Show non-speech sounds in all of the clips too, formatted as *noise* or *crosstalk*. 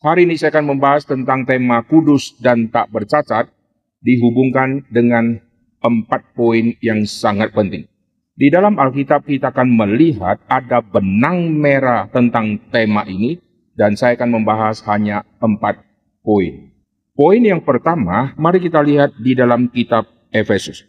Hari ini saya akan membahas tentang tema kudus dan tak bercacat dihubungkan dengan empat poin yang sangat penting. Di dalam Alkitab kita akan melihat ada benang merah tentang tema ini dan saya akan membahas hanya empat poin. Poin yang pertama, mari kita lihat di dalam kitab Efesus.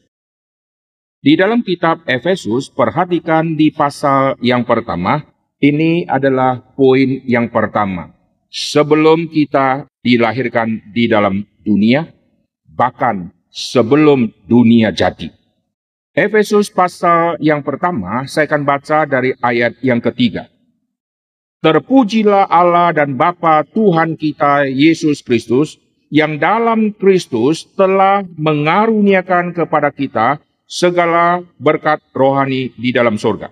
Di dalam kitab Efesus, perhatikan di pasal yang pertama, ini adalah poin yang pertama. Sebelum kita dilahirkan di dalam dunia, bahkan sebelum dunia jadi. Efesus pasal yang pertama, saya akan baca dari ayat yang ketiga. Terpujilah Allah dan Bapa Tuhan kita Yesus Kristus, yang dalam Kristus telah mengaruniakan kepada kita segala berkat rohani di dalam surga.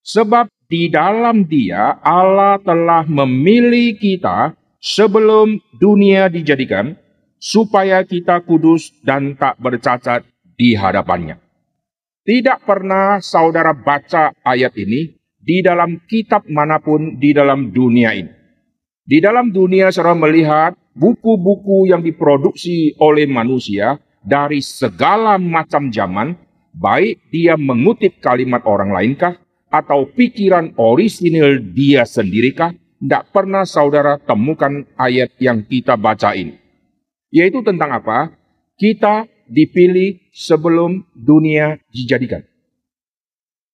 Sebab di dalam dia Allah telah memilih kita sebelum dunia dijadikan, supaya kita kudus dan tak bercacat di hadapannya. Tidak pernah saudara baca ayat ini di dalam kitab mana pun di dalam dunia ini. Di dalam dunia saudara melihat buku-buku yang diproduksi oleh manusia dari segala macam zaman, baik dia mengutip kalimat orang lainkah atau pikiran orisinil dia sendirikah, tidak pernah saudara temukan ayat yang kita baca ini. Yaitu tentang apa? Kita dipilih sebelum dunia dijadikan.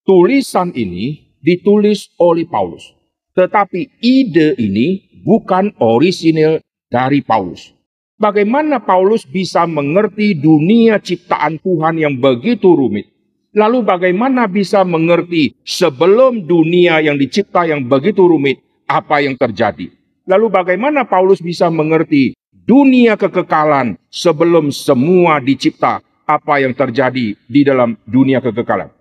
Tulisan ini ditulis oleh Paulus. Tetapi ide ini bukan orisinil dari Paulus. Bagaimana Paulus bisa mengerti dunia ciptaan Tuhan yang begitu rumit? Lalu bagaimana bisa mengerti sebelum dunia yang dicipta yang begitu rumit, apa yang terjadi? Lalu bagaimana Paulus bisa mengerti dunia kekekalan sebelum semua dicipta, apa yang terjadi di dalam dunia kekekalan?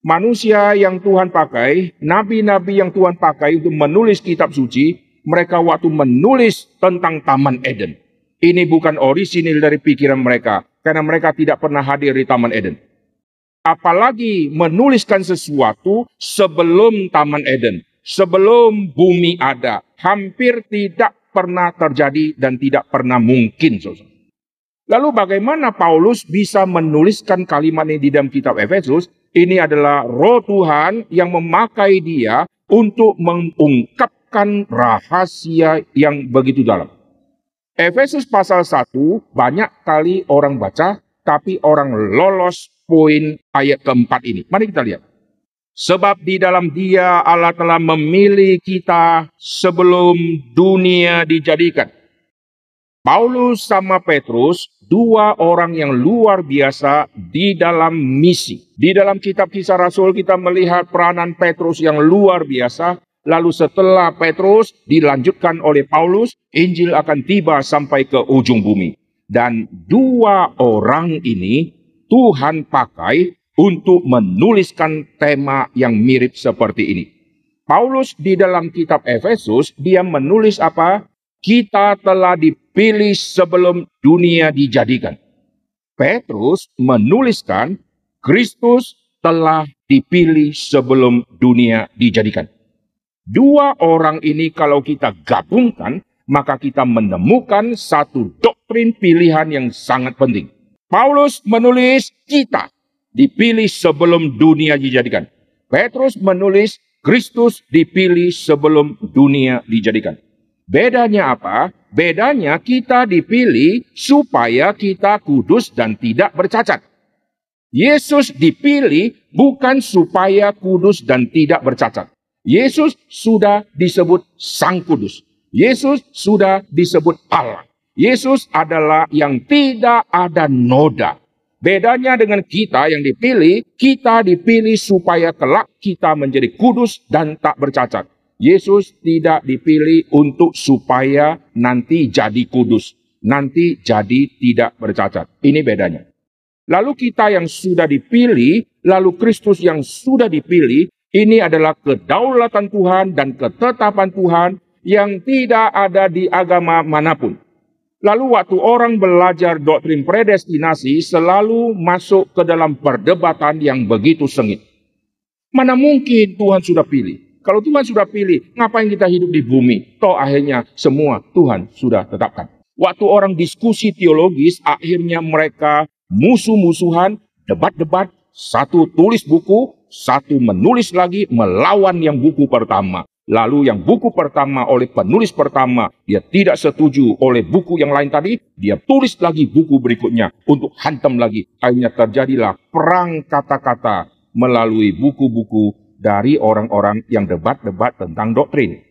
Manusia yang Tuhan pakai, nabi-nabi yang Tuhan pakai untuk menulis kitab suci, mereka waktu menulis tentang Taman Eden. Ini bukan orisinil dari pikiran mereka, karena mereka tidak pernah hadir di Taman Eden. Apalagi menuliskan sesuatu sebelum Taman Eden, sebelum bumi ada, hampir tidak pernah terjadi dan tidak pernah mungkin. Lalu bagaimana Paulus bisa menuliskan kalimat ini di dalam kitab Efesus? Ini adalah roh Tuhan yang memakai dia untuk mengungkap menyimpan rahasia yang begitu dalam. Efesus pasal 1 banyak kali orang baca, tapi orang lolos poin ayat keempat ini. Mari kita lihat. Sebab di dalam dia Allah telah memilih kita sebelum dunia dijadikan. Paulus sama Petrus, dua orang yang luar biasa di dalam misi. Di dalam kitab kisah Rasul kita melihat peranan Petrus yang luar biasa Lalu setelah Petrus dilanjutkan oleh Paulus, Injil akan tiba sampai ke ujung bumi. Dan dua orang ini Tuhan pakai untuk menuliskan tema yang mirip seperti ini. Paulus di dalam kitab Efesus, dia menulis apa? Kita telah dipilih sebelum dunia dijadikan. Petrus menuliskan Kristus telah dipilih sebelum dunia dijadikan. Dua orang ini kalau kita gabungkan, maka kita menemukan satu doktrin pilihan yang sangat penting. Paulus menulis kita dipilih sebelum dunia dijadikan. Petrus menulis Kristus dipilih sebelum dunia dijadikan. Bedanya apa? Bedanya kita dipilih supaya kita kudus dan tidak bercacat. Yesus dipilih bukan supaya kudus dan tidak bercacat. Yesus sudah disebut Sang Kudus. Yesus sudah disebut Allah. Yesus adalah yang tidak ada noda. Bedanya dengan kita yang dipilih, kita dipilih supaya kelak kita menjadi kudus dan tak bercacat. Yesus tidak dipilih untuk supaya nanti jadi kudus, nanti jadi tidak bercacat. Ini bedanya. Lalu kita yang sudah dipilih, lalu Kristus yang sudah dipilih, ini adalah kedaulatan Tuhan dan ketetapan Tuhan yang tidak ada di agama mana pun. Lalu waktu orang belajar doktrin predestinasi selalu masuk ke dalam perdebatan yang begitu sengit. Mana mungkin Tuhan sudah pilih? Kalau Tuhan sudah pilih, ngapain kita hidup di bumi? Toh akhirnya semua Tuhan sudah tetapkan. Waktu orang diskusi teologis, akhirnya mereka musuh-musuhan, debat-debat, satu tulis buku, satu menulis lagi melawan yang buku pertama. Lalu yang buku pertama oleh penulis pertama, dia tidak setuju oleh buku yang lain tadi, dia tulis lagi buku berikutnya untuk hantam lagi. Akhirnya terjadilah perang kata-kata melalui buku-buku dari orang-orang yang debat-debat tentang doktrin.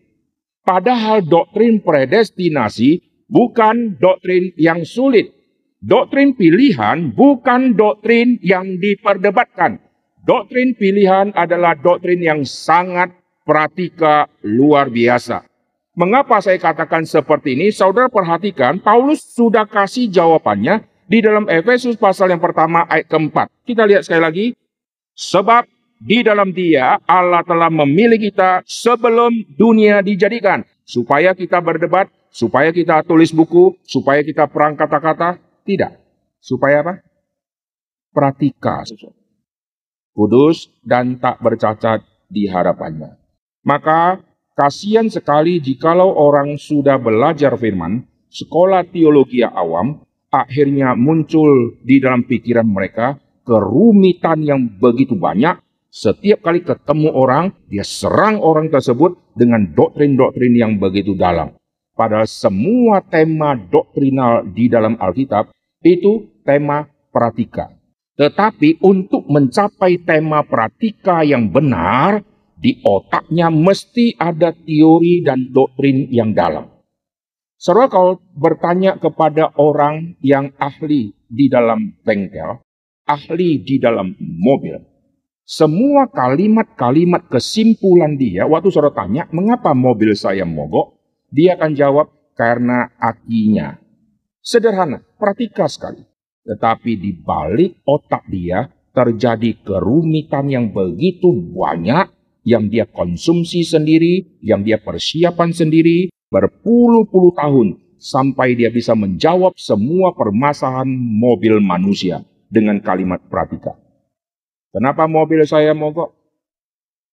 Padahal doktrin predestinasi bukan doktrin yang sulit. Doktrin pilihan bukan doktrin yang diperdebatkan. Doktrin pilihan adalah doktrin yang sangat pratika luar biasa. Mengapa saya katakan seperti ini? Saudara perhatikan, Paulus sudah kasih jawabannya di dalam Efesus pasal yang pertama ayat keempat. Kita lihat sekali lagi. Sebab di dalam dia Allah telah memilih kita sebelum dunia dijadikan. Supaya kita berdebat, supaya kita tulis buku, supaya kita perang kata-kata. Tidak. Supaya apa? Pratika. Kudus dan tak bercacat di harapannya. Maka kasihan sekali jikalau orang sudah belajar firman, sekolah teologi awam, akhirnya muncul di dalam pikiran mereka kerumitan yang begitu banyak. Setiap kali ketemu orang, dia serang orang tersebut dengan doktrin-doktrin yang begitu dalam. Padahal semua tema doktrinal di dalam Alkitab itu tema pratika. Tetapi untuk mencapai tema pratika yang benar, di otaknya mesti ada teori dan doktrin yang dalam. Saudara kalau bertanya kepada orang yang ahli di dalam bengkel, ahli di dalam mobil, semua kalimat-kalimat kesimpulan dia, waktu saudara tanya, mengapa mobil saya mogok? Dia akan jawab, karena akinya. Sederhana, perhatikan sekali. Tetapi di balik otak dia terjadi kerumitan yang begitu banyak yang dia konsumsi sendiri, yang dia persiapan sendiri berpuluh-puluh tahun sampai dia bisa menjawab semua permasalahan mobil manusia dengan kalimat pratika. Kenapa mobil saya mogok?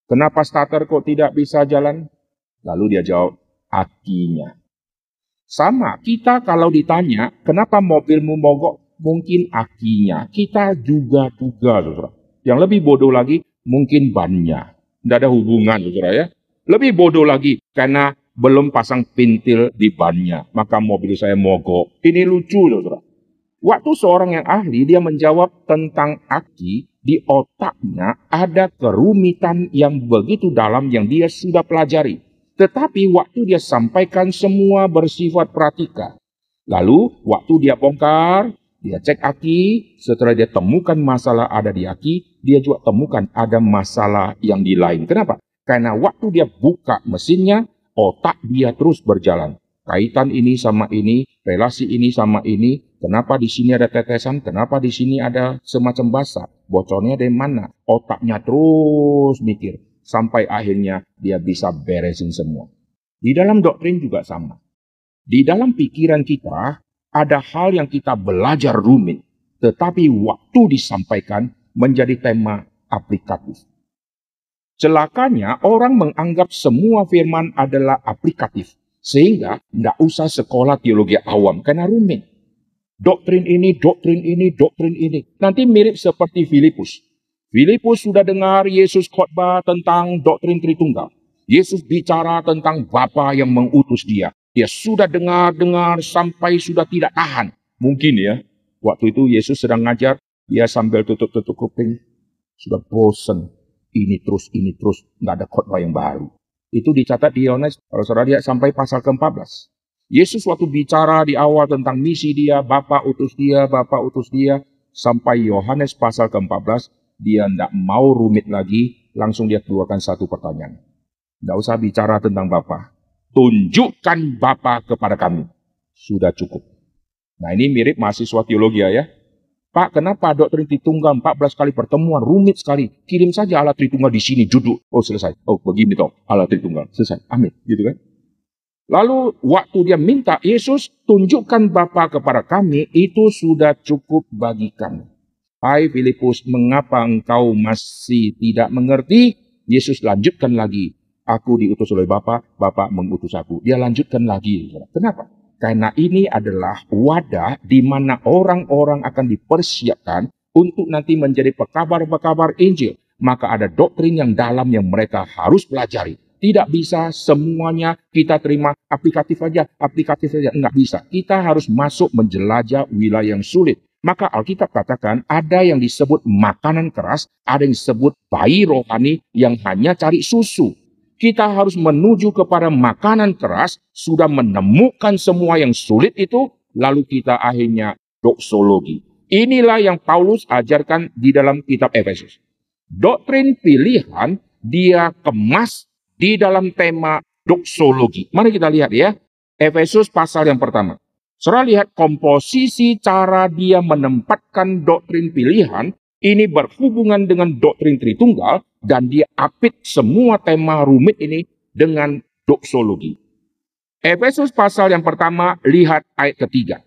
Kenapa starter kok tidak bisa jalan? Lalu dia jawab, akinya. Sama, kita kalau ditanya, kenapa mobilmu mogok? Mungkin akinya. Kita juga juga, saudara. Yang lebih bodoh lagi, mungkin bannya. Tidak ada hubungan, saudara ya. Lebih bodoh lagi, karena belum pasang pintil di bannya. Maka mobil saya mogok. Ini lucu, saudara. Waktu seorang yang ahli, dia menjawab tentang aki, di otaknya ada kerumitan yang begitu dalam yang dia sudah pelajari. Tetapi waktu dia sampaikan semua bersifat pratika. Lalu waktu dia bongkar, dia cek aki, setelah dia temukan masalah ada di aki, dia juga temukan ada masalah yang di lain. Kenapa? Karena waktu dia buka mesinnya, otak dia terus berjalan. Kaitan ini sama ini, relasi ini sama ini, kenapa di sini ada tetesan, kenapa di sini ada semacam basah, bocornya dari mana? Otaknya terus mikir, sampai akhirnya dia bisa beresin semua. Di dalam doktrin juga sama. Di dalam pikiran kita, ada hal yang kita belajar rumit, tetapi waktu disampaikan menjadi tema aplikatif. Celakanya orang menganggap semua firman adalah aplikatif. Sehingga tidak usah sekolah teologi awam karena rumit. Doktrin ini, doktrin ini, doktrin ini. Nanti mirip seperti Filipus. Filipus sudah dengar Yesus khotbah tentang doktrin Tritunggal. Yesus bicara tentang Bapa yang mengutus dia. Dia sudah dengar-dengar sampai sudah tidak tahan. Mungkin ya, waktu itu Yesus sedang ngajar, dia sambil tutup-tutup kuping. Sudah bosen. Ini terus, ini terus. Nggak ada khotbah yang baru. Itu dicatat di Yohanes, kalau saudara lihat sampai pasal ke-14. Yesus waktu bicara di awal tentang misi dia, Bapak utus dia, Bapak utus dia, sampai Yohanes pasal ke-14, dia tidak mau rumit lagi, langsung dia keluarkan satu pertanyaan. Tidak usah bicara tentang Bapak. Tunjukkan Bapak kepada kami. Sudah cukup. Nah ini mirip mahasiswa teologi ya. Pak, kenapa doktrin Tritunggal 14 kali pertemuan rumit sekali? Kirim saja alat Tritunggal di sini duduk. Oh selesai. Oh begini toh alat Tritunggal. Selesai. Amin. Gitu kan? Lalu waktu dia minta Yesus tunjukkan Bapa kepada kami itu sudah cukup bagi kami. Hai Filipus, mengapa engkau masih tidak mengerti? Yesus lanjutkan lagi. Aku diutus oleh Bapa, Bapa mengutus aku. Dia lanjutkan lagi. Kenapa? Karena ini adalah wadah di mana orang-orang akan dipersiapkan untuk nanti menjadi pekabar-pekabar Injil. Maka ada doktrin yang dalam yang mereka harus pelajari. Tidak bisa semuanya kita terima aplikatif saja, aplikatif saja. Enggak bisa. Kita harus masuk menjelajah wilayah yang sulit. Maka Alkitab katakan ada yang disebut makanan keras, ada yang disebut bayi rohani yang hanya cari susu kita harus menuju kepada makanan keras, sudah menemukan semua yang sulit itu, lalu kita akhirnya doksologi. Inilah yang Paulus ajarkan di dalam kitab Efesus. Doktrin pilihan dia kemas di dalam tema doksologi. Mari kita lihat ya. Efesus pasal yang pertama. Saudara lihat komposisi cara dia menempatkan doktrin pilihan ini berhubungan dengan doktrin Tritunggal dan dia apit semua tema rumit ini dengan doksologi. Efesus pasal yang pertama, lihat ayat ketiga.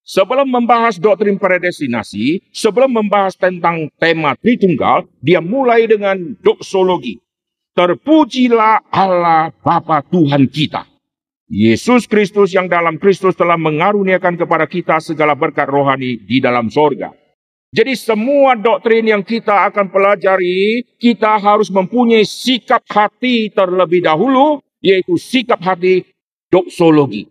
Sebelum membahas doktrin predestinasi, sebelum membahas tentang tema Tritunggal, dia mulai dengan doksologi. Terpujilah Allah Bapa Tuhan kita. Yesus Kristus yang dalam Kristus telah mengaruniakan kepada kita segala berkat rohani di dalam sorga jadi semua doktrin yang kita akan pelajari, kita harus mempunyai sikap hati terlebih dahulu, yaitu sikap hati doksologi.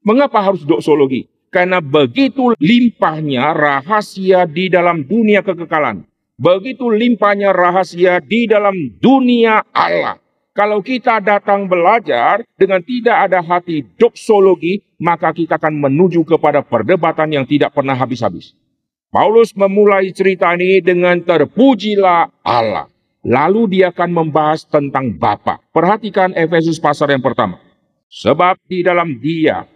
Mengapa harus doksologi? Karena begitu limpahnya rahasia di dalam dunia kekekalan. Begitu limpahnya rahasia di dalam dunia Allah. Kalau kita datang belajar dengan tidak ada hati doksologi, maka kita akan menuju kepada perdebatan yang tidak pernah habis-habis. Paulus memulai cerita ini dengan terpujilah Allah. Lalu dia akan membahas tentang Bapa. Perhatikan Efesus pasal yang pertama. Sebab di dalam dia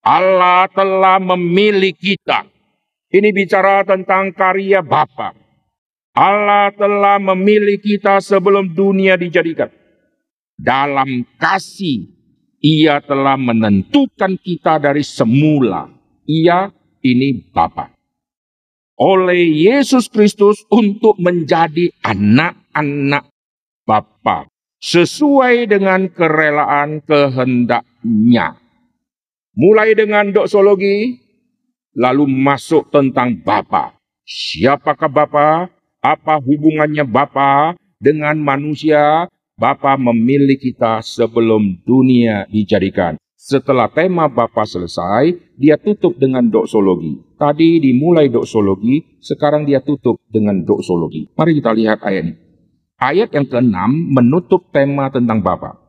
Allah telah memilih kita. Ini bicara tentang karya Bapa. Allah telah memilih kita sebelum dunia dijadikan. Dalam kasih, ia telah menentukan kita dari semula. Ia ini Bapak oleh Yesus Kristus untuk menjadi anak-anak Bapa sesuai dengan kerelaan kehendaknya. Mulai dengan doksologi, lalu masuk tentang Bapa. Siapakah Bapa? Apa hubungannya Bapa dengan manusia? Bapa memilih kita sebelum dunia dijadikan. Setelah tema Bapak selesai, dia tutup dengan doksologi. Tadi dimulai doksologi, sekarang dia tutup dengan doksologi. Mari kita lihat ayat ini. Ayat yang keenam menutup tema tentang Bapa.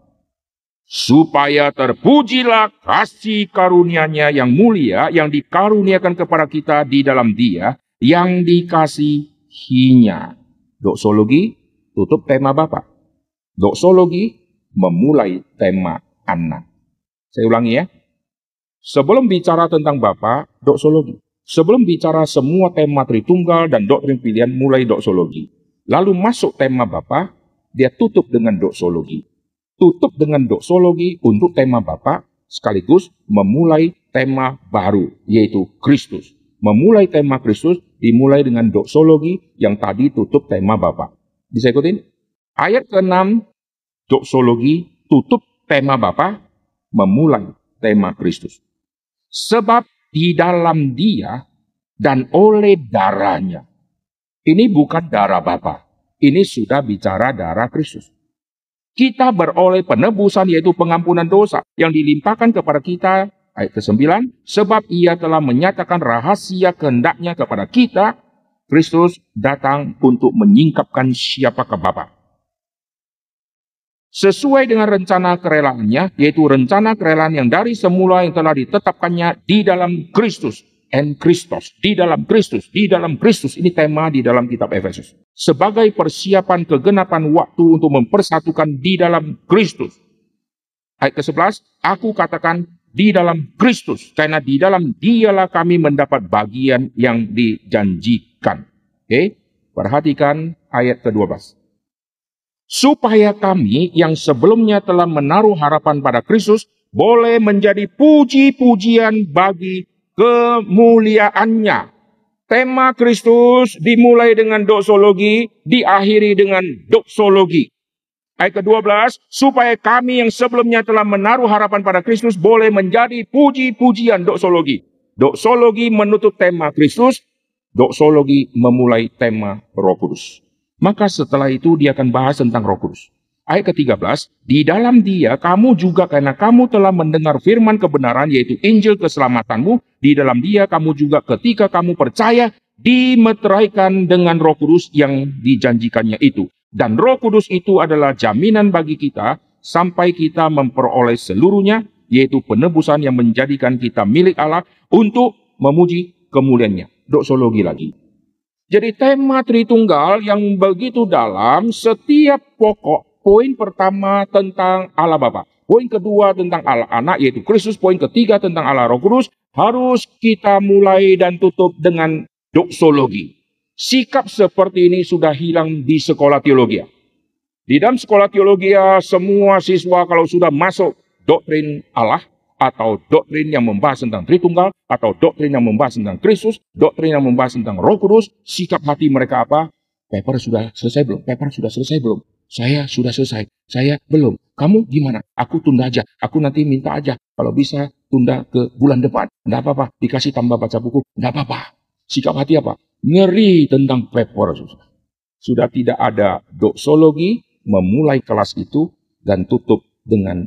Supaya terpujilah kasih karunia-Nya yang mulia yang dikaruniakan kepada kita di dalam Dia yang dikasihinya. Doksologi tutup tema Bapa. Doksologi memulai tema anak. Saya ulangi ya. Sebelum bicara tentang Bapak, doksologi. Sebelum bicara semua tema Tritunggal dan doktrin pilihan mulai doksologi. Lalu masuk tema Bapak, dia tutup dengan doksologi. Tutup dengan doksologi untuk tema Bapak sekaligus memulai tema baru yaitu Kristus. Memulai tema Kristus dimulai dengan doksologi yang tadi tutup tema Bapak. Bisa ikutin? Ayat ke-6 doksologi tutup tema Bapak memulai tema Kristus. Sebab di dalam dia dan oleh darahnya. Ini bukan darah Bapa. Ini sudah bicara darah Kristus. Kita beroleh penebusan yaitu pengampunan dosa yang dilimpahkan kepada kita ayat ke-9 sebab ia telah menyatakan rahasia kehendaknya kepada kita Kristus datang untuk menyingkapkan siapakah Bapa sesuai dengan rencana kerelaannya, yaitu rencana kerelaan yang dari semula yang telah ditetapkannya di dalam Kristus. And Kristus, di dalam Kristus, di dalam Kristus. Ini tema di dalam kitab Efesus. Sebagai persiapan kegenapan waktu untuk mempersatukan di dalam Kristus. Ayat ke-11, aku katakan di dalam Kristus. Karena di dalam dialah kami mendapat bagian yang dijanjikan. Oke, okay? perhatikan ayat ke-12 supaya kami yang sebelumnya telah menaruh harapan pada Kristus boleh menjadi puji-pujian bagi kemuliaannya. Tema Kristus dimulai dengan doksologi, diakhiri dengan doksologi. Ayat ke-12, supaya kami yang sebelumnya telah menaruh harapan pada Kristus boleh menjadi puji-pujian doksologi. Doksologi menutup tema Kristus, doksologi memulai tema Roh Kudus. Maka setelah itu dia akan bahas tentang Roh Kudus. Ayat ke-13, di dalam dia kamu juga karena kamu telah mendengar firman kebenaran yaitu Injil keselamatanmu, di dalam dia kamu juga ketika kamu percaya dimeteraikan dengan Roh Kudus yang dijanjikannya itu. Dan Roh Kudus itu adalah jaminan bagi kita sampai kita memperoleh seluruhnya, yaitu penebusan yang menjadikan kita milik Allah untuk memuji kemuliaannya. Doksologi lagi. Jadi tema Tritunggal yang begitu dalam, setiap pokok poin pertama tentang Allah Bapa. Poin kedua tentang Allah Anak, yaitu Kristus. Poin ketiga tentang Allah Roh Kudus. Harus kita mulai dan tutup dengan doksologi. Sikap seperti ini sudah hilang di sekolah teologi. Di dalam sekolah teologi, semua siswa kalau sudah masuk doktrin Allah atau doktrin yang membahas tentang Tritunggal atau doktrin yang membahas tentang Kristus, doktrin yang membahas tentang Roh Kudus, sikap hati mereka apa? Paper sudah selesai belum? Paper sudah selesai belum? Saya sudah selesai. Saya belum. Kamu gimana? Aku tunda aja. Aku nanti minta aja. Kalau bisa tunda ke bulan depan. Tidak apa-apa. Dikasih tambah baca buku. Tidak apa-apa. Sikap hati apa? ngeri tentang paper. Sudah tidak ada doksologi, memulai kelas itu dan tutup dengan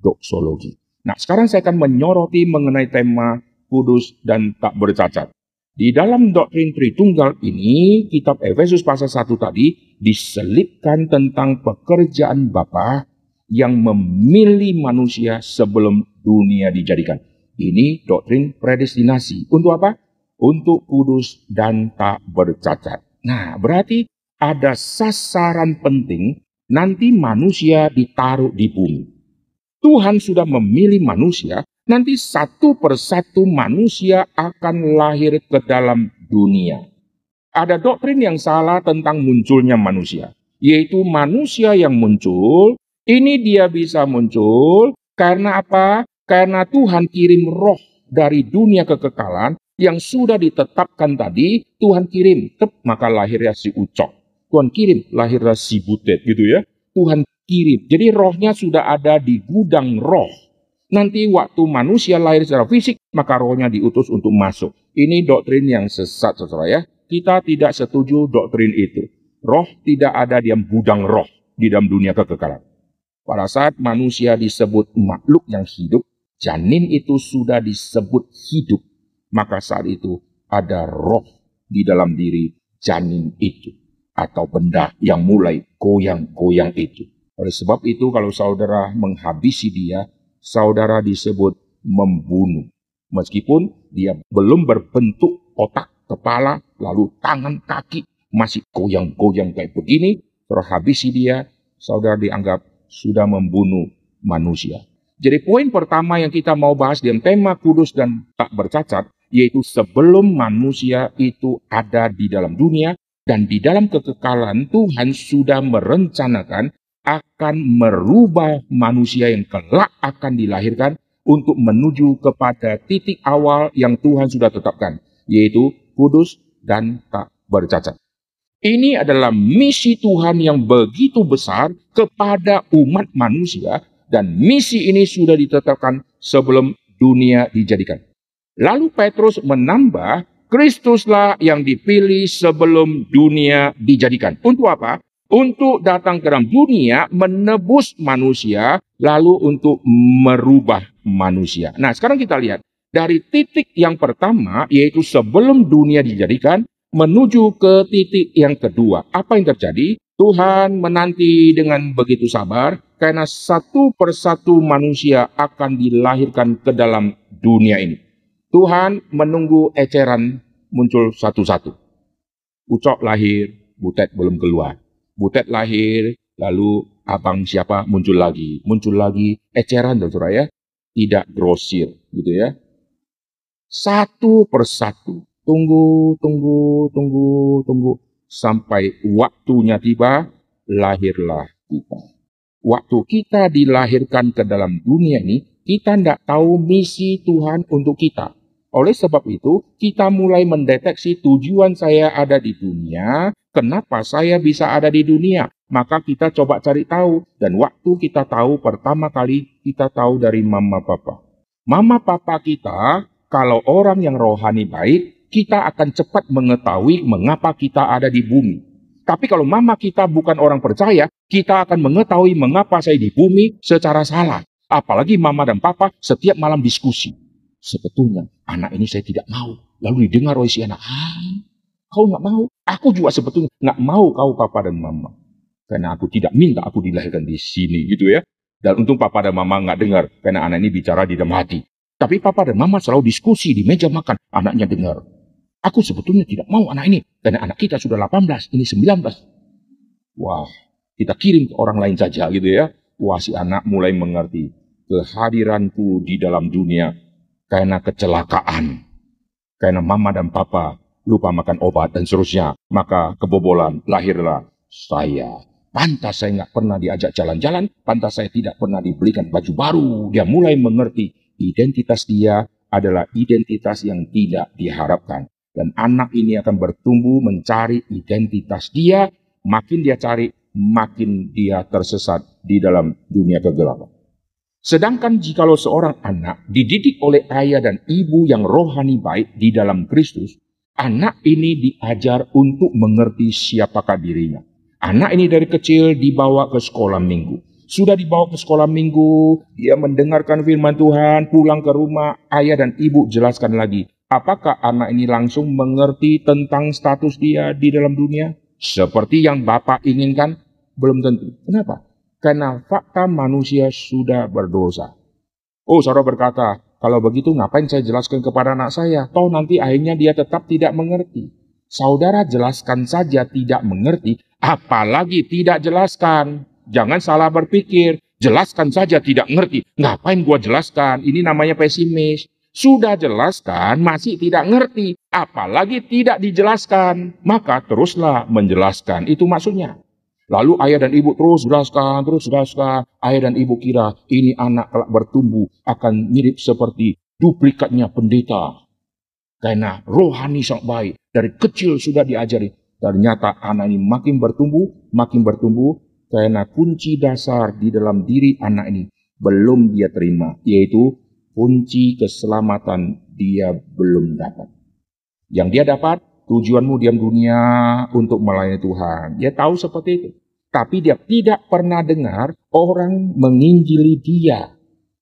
doksologi. Nah, sekarang saya akan menyoroti mengenai tema kudus dan tak bercacat. Di dalam doktrin Tritunggal ini, kitab Efesus pasal 1 tadi diselipkan tentang pekerjaan Bapa yang memilih manusia sebelum dunia dijadikan. Ini doktrin predestinasi. Untuk apa? untuk kudus dan tak bercacat. Nah, berarti ada sasaran penting nanti manusia ditaruh di bumi. Tuhan sudah memilih manusia, nanti satu persatu manusia akan lahir ke dalam dunia. Ada doktrin yang salah tentang munculnya manusia, yaitu manusia yang muncul, ini dia bisa muncul karena apa? Karena Tuhan kirim roh dari dunia kekekalan yang sudah ditetapkan tadi, Tuhan kirim, maka lahirnya si Ucok. Tuhan kirim, lahirnya si Butet gitu ya. Tuhan kirim. Jadi rohnya sudah ada di gudang roh. Nanti waktu manusia lahir secara fisik, maka rohnya diutus untuk masuk. Ini doktrin yang sesat, saudara ya. Kita tidak setuju doktrin itu. Roh tidak ada di dalam gudang roh di dalam dunia kekekalan. Pada saat manusia disebut makhluk yang hidup, janin itu sudah disebut hidup maka saat itu ada roh di dalam diri janin itu atau benda yang mulai goyang-goyang itu. Oleh sebab itu kalau saudara menghabisi dia, saudara disebut membunuh. Meskipun dia belum berbentuk otak, kepala, lalu tangan, kaki, masih goyang-goyang kayak begini, terhabisi dia, saudara dianggap sudah membunuh manusia. Jadi poin pertama yang kita mau bahas dalam tema kudus dan tak bercacat yaitu sebelum manusia itu ada di dalam dunia dan di dalam kekekalan Tuhan sudah merencanakan akan merubah manusia yang kelak akan dilahirkan untuk menuju kepada titik awal yang Tuhan sudah tetapkan, yaitu kudus dan tak bercacat. Ini adalah misi Tuhan yang begitu besar kepada umat manusia dan misi ini sudah ditetapkan sebelum dunia dijadikan. Lalu Petrus menambah, Kristuslah yang dipilih sebelum dunia dijadikan. Untuk apa? Untuk datang ke dalam dunia menebus manusia, lalu untuk merubah manusia. Nah sekarang kita lihat, dari titik yang pertama, yaitu sebelum dunia dijadikan, menuju ke titik yang kedua. Apa yang terjadi? Tuhan menanti dengan begitu sabar, karena satu persatu manusia akan dilahirkan ke dalam dunia ini. Tuhan menunggu eceran muncul satu-satu. Ucok lahir, Butet belum keluar. Butet lahir, lalu abang siapa muncul lagi. Muncul lagi, eceran saudara ya. Tidak grosir gitu ya. Satu persatu. Tunggu, tunggu, tunggu, tunggu. Sampai waktunya tiba, lahirlah kita. Waktu kita dilahirkan ke dalam dunia ini, kita tidak tahu misi Tuhan untuk kita. Oleh sebab itu, kita mulai mendeteksi tujuan saya ada di dunia, kenapa saya bisa ada di dunia. maka kita coba cari tahu. Dan waktu kita tahu pertama kali kita tahu dari mama papa. Mama papa kita, kalau orang yang rohani baik, kita akan cepat mengetahui mengapa kita ada di bumi. Tapi kalau mama kita bukan orang percaya, kita akan mengetahui mengapa saya di bumi secara salah. Apalagi mama dan papa setiap malam diskusi. Sebetulnya anak ini saya tidak mau. Lalu didengar oleh si anak, ah, kau nggak mau? Aku juga sebetulnya nggak mau kau papa dan mama. Karena aku tidak minta aku dilahirkan di sini gitu ya. Dan untung papa dan mama nggak dengar. Karena anak ini bicara di dalam hati. Tapi papa dan mama selalu diskusi di meja makan. Anaknya dengar. Aku sebetulnya tidak mau anak ini. Karena anak kita sudah 18, ini 19. Wah, kita kirim ke orang lain saja gitu ya. Wah, si anak mulai mengerti. Kehadiranku di dalam dunia karena kecelakaan. Karena mama dan papa lupa makan obat dan seterusnya. Maka kebobolan, lahirlah saya. Pantas saya nggak pernah diajak jalan-jalan, pantas saya tidak pernah dibelikan baju baru. Dia mulai mengerti identitas dia adalah identitas yang tidak diharapkan. Dan anak ini akan bertumbuh mencari identitas dia, makin dia cari, makin dia tersesat di dalam dunia kegelapan. Sedangkan jikalau seorang anak dididik oleh ayah dan ibu yang rohani baik di dalam Kristus, anak ini diajar untuk mengerti siapakah dirinya. Anak ini dari kecil dibawa ke sekolah minggu. Sudah dibawa ke sekolah minggu, dia mendengarkan firman Tuhan, pulang ke rumah, ayah dan ibu jelaskan lagi. Apakah anak ini langsung mengerti tentang status dia di dalam dunia? Seperti yang Bapak inginkan? Belum tentu. Kenapa? Karena fakta manusia sudah berdosa. Oh, saudara berkata, kalau begitu ngapain saya jelaskan kepada anak saya? Toh nanti akhirnya dia tetap tidak mengerti. Saudara jelaskan saja tidak mengerti, apalagi tidak jelaskan. Jangan salah berpikir, jelaskan saja tidak ngerti. Ngapain gua jelaskan? Ini namanya pesimis. Sudah jelaskan, masih tidak ngerti, apalagi tidak dijelaskan. Maka teruslah menjelaskan. Itu maksudnya. Lalu ayah dan ibu terus jelaskan, terus jelaskan. Ayah dan ibu kira ini anak kelak bertumbuh akan mirip seperti duplikatnya pendeta. Karena rohani sangat baik. Dari kecil sudah diajari. Ternyata anak ini makin bertumbuh, makin bertumbuh. Karena kunci dasar di dalam diri anak ini belum dia terima. Yaitu kunci keselamatan dia belum dapat. Yang dia dapat, tujuanmu diam dunia untuk melayani Tuhan. Dia tahu seperti itu. Tapi dia tidak pernah dengar orang menginjili dia.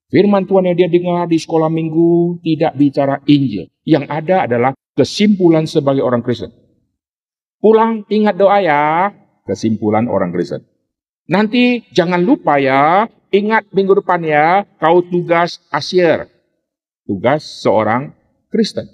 Firman Tuhan yang dia dengar di sekolah minggu tidak bicara Injil. Yang ada adalah kesimpulan sebagai orang Kristen. Pulang ingat doa ya, kesimpulan orang Kristen. Nanti jangan lupa ya, ingat minggu depan ya, kau tugas asyir. Tugas seorang Kristen.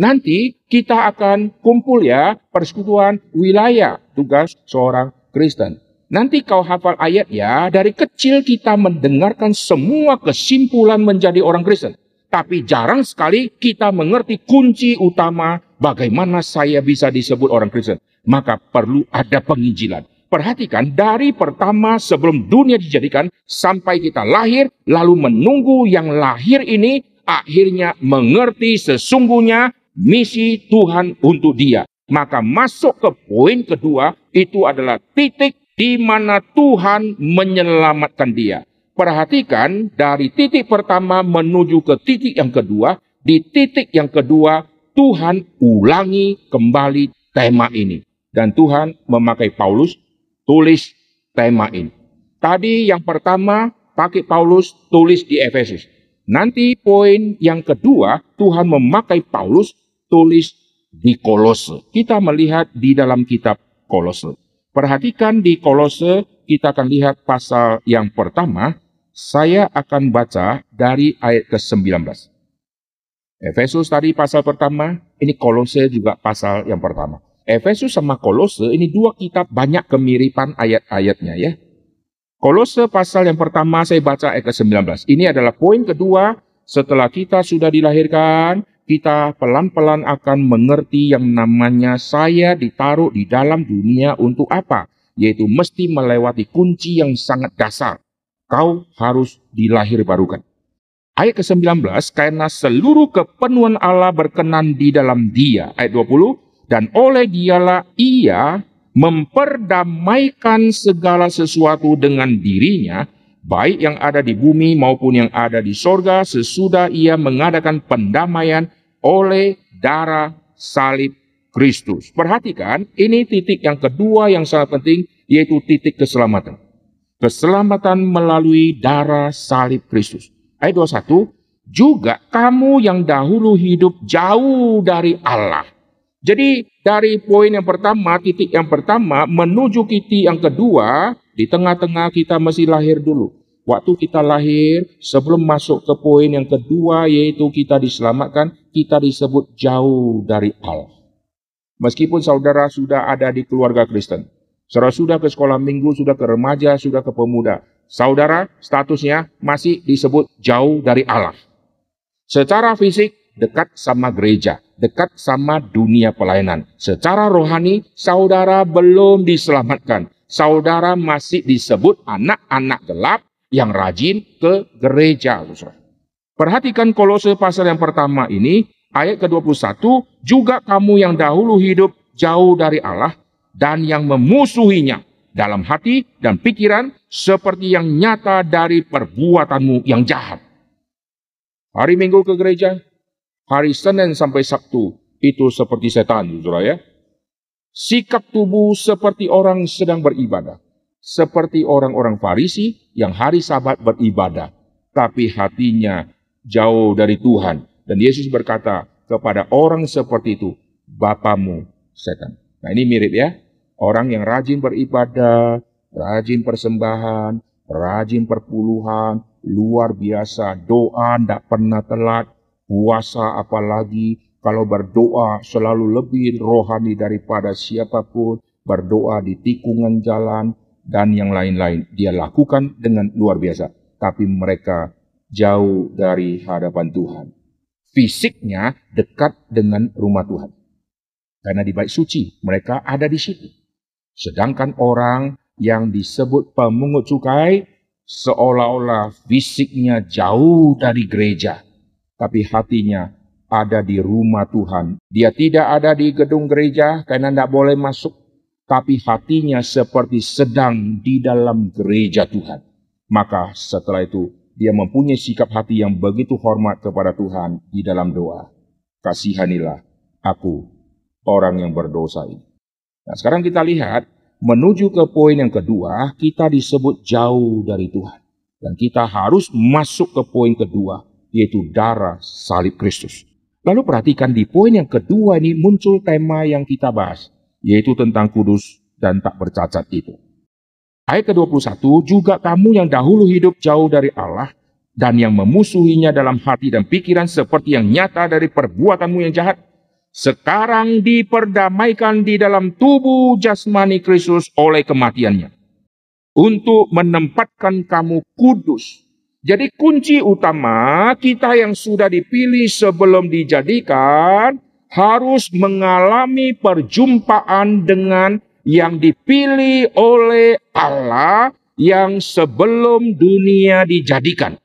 Nanti kita akan kumpul ya, persekutuan wilayah, tugas seorang Kristen. Nanti kau hafal ayat ya, dari kecil kita mendengarkan semua kesimpulan menjadi orang Kristen. Tapi jarang sekali kita mengerti kunci utama bagaimana saya bisa disebut orang Kristen. Maka perlu ada penginjilan. Perhatikan dari pertama sebelum dunia dijadikan sampai kita lahir lalu menunggu yang lahir ini akhirnya mengerti sesungguhnya misi Tuhan untuk dia. Maka masuk ke poin kedua itu adalah titik di mana Tuhan menyelamatkan dia. Perhatikan dari titik pertama menuju ke titik yang kedua. Di titik yang kedua Tuhan ulangi kembali tema ini. Dan Tuhan memakai Paulus tulis tema ini. Tadi yang pertama pakai Paulus tulis di Efesus. Nanti poin yang kedua Tuhan memakai Paulus tulis di Kolose. Kita melihat di dalam kitab Kolose. Perhatikan di Kolose kita akan lihat pasal yang pertama saya akan baca dari ayat ke-19. Efesus tadi pasal pertama, ini Kolose juga pasal yang pertama. Efesus sama Kolose ini dua kitab banyak kemiripan ayat-ayatnya ya. Kolose pasal yang pertama saya baca ayat ke-19. Ini adalah poin kedua setelah kita sudah dilahirkan, kita pelan-pelan akan mengerti yang namanya saya ditaruh di dalam dunia untuk apa? Yaitu mesti melewati kunci yang sangat dasar kau harus dilahir barukan. Ayat ke-19, karena seluruh kepenuhan Allah berkenan di dalam dia. Ayat 20, dan oleh dialah ia memperdamaikan segala sesuatu dengan dirinya, baik yang ada di bumi maupun yang ada di sorga, sesudah ia mengadakan pendamaian oleh darah salib Kristus. Perhatikan, ini titik yang kedua yang sangat penting, yaitu titik keselamatan. Keselamatan melalui darah salib Kristus. Ayat 21, juga kamu yang dahulu hidup jauh dari Allah. Jadi dari poin yang pertama, titik yang pertama menuju titik yang kedua, di tengah-tengah kita masih lahir dulu. Waktu kita lahir, sebelum masuk ke poin yang kedua yaitu kita diselamatkan, kita disebut jauh dari Allah. Meskipun saudara sudah ada di keluarga Kristen, saudara sudah ke sekolah minggu, sudah ke remaja, sudah ke pemuda, saudara statusnya masih disebut jauh dari Allah. Secara fisik dekat sama gereja, dekat sama dunia pelayanan. Secara rohani, saudara belum diselamatkan. Saudara masih disebut anak-anak gelap yang rajin ke gereja. Perhatikan kolose pasal yang pertama ini, ayat ke-21, juga kamu yang dahulu hidup jauh dari Allah dan yang memusuhinya dalam hati dan pikiran seperti yang nyata dari perbuatanmu yang jahat. Hari Minggu ke gereja, hari Senin sampai Sabtu itu seperti setan, saudara ya. Sikap tubuh seperti orang sedang beribadah. Seperti orang-orang Farisi yang hari Sabat beribadah, tapi hatinya jauh dari Tuhan. Dan Yesus berkata kepada orang seperti itu, Bapamu setan. Nah ini mirip ya. Orang yang rajin beribadah, rajin persembahan, rajin perpuluhan, luar biasa. Doa tidak pernah telat, puasa apalagi. Kalau berdoa selalu lebih rohani daripada siapa pun. Berdoa di tikungan jalan dan yang lain-lain. Dia lakukan dengan luar biasa. Tapi mereka jauh dari hadapan Tuhan. Fisiknya dekat dengan rumah Tuhan. Karena di bait suci mereka ada di situ. Sedangkan orang yang disebut pemungut cukai seolah-olah fisiknya jauh dari gereja, tapi hatinya ada di rumah Tuhan. Dia tidak ada di gedung gereja karena tidak boleh masuk, tapi hatinya seperti sedang di dalam gereja Tuhan. Maka setelah itu dia mempunyai sikap hati yang begitu hormat kepada Tuhan di dalam doa. Kasihanilah aku, orang yang berdosa ini. Nah sekarang kita lihat menuju ke poin yang kedua, kita disebut jauh dari Tuhan. Dan kita harus masuk ke poin kedua, yaitu darah salib Kristus. Lalu perhatikan di poin yang kedua ini muncul tema yang kita bahas, yaitu tentang kudus dan tak bercacat itu. Ayat ke-21, juga kamu yang dahulu hidup jauh dari Allah dan yang memusuhinya dalam hati dan pikiran seperti yang nyata dari perbuatanmu yang jahat, sekarang diperdamaikan di dalam tubuh jasmani Kristus oleh kematiannya. Untuk menempatkan kamu kudus. Jadi kunci utama kita yang sudah dipilih sebelum dijadikan harus mengalami perjumpaan dengan yang dipilih oleh Allah yang sebelum dunia dijadikan.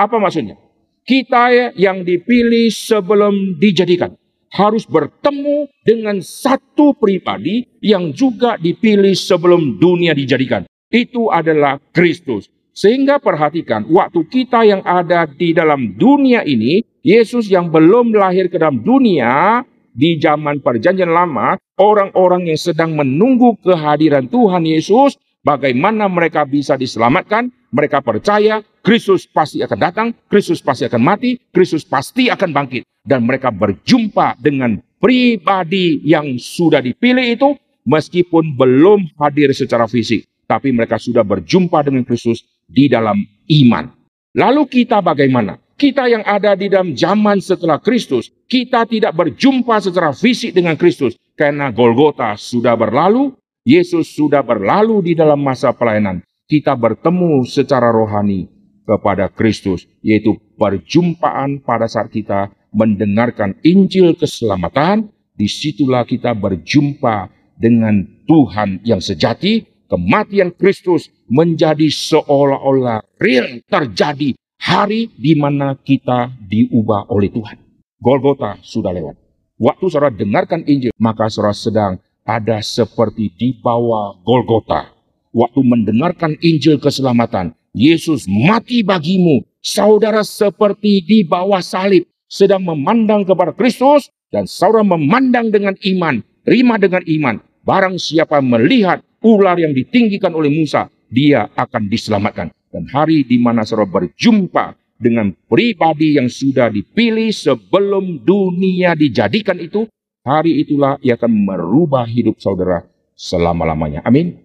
Apa maksudnya? Kita yang dipilih sebelum dijadikan harus bertemu dengan satu pribadi yang juga dipilih sebelum dunia dijadikan. Itu adalah Kristus. Sehingga perhatikan, waktu kita yang ada di dalam dunia ini, Yesus yang belum lahir ke dalam dunia, di zaman perjanjian lama, orang-orang yang sedang menunggu kehadiran Tuhan Yesus, bagaimana mereka bisa diselamatkan, mereka percaya Kristus pasti akan datang, Kristus pasti akan mati, Kristus pasti akan bangkit. Dan mereka berjumpa dengan pribadi yang sudah dipilih itu meskipun belum hadir secara fisik. Tapi mereka sudah berjumpa dengan Kristus di dalam iman. Lalu kita bagaimana? Kita yang ada di dalam zaman setelah Kristus, kita tidak berjumpa secara fisik dengan Kristus karena Golgota sudah berlalu, Yesus sudah berlalu di dalam masa pelayanan. Kita bertemu secara rohani kepada Kristus, yaitu perjumpaan pada saat kita mendengarkan Injil keselamatan, di situlah kita berjumpa dengan Tuhan yang sejati, kematian Kristus menjadi seolah-olah real terjadi hari di mana kita diubah oleh Tuhan. Golgota sudah lewat. Waktu saudara dengarkan Injil, maka saudara sedang ada seperti di bawah Golgota. Waktu mendengarkan Injil keselamatan, Yesus mati bagimu. Saudara seperti di bawah salib, sedang memandang kepada Kristus, dan saudara memandang dengan iman, terima dengan iman. Barang siapa melihat ular yang ditinggikan oleh Musa, dia akan diselamatkan. Dan hari di mana saudara berjumpa dengan pribadi yang sudah dipilih sebelum dunia dijadikan itu, hari itulah ia akan merubah hidup saudara selama-lamanya. Amin.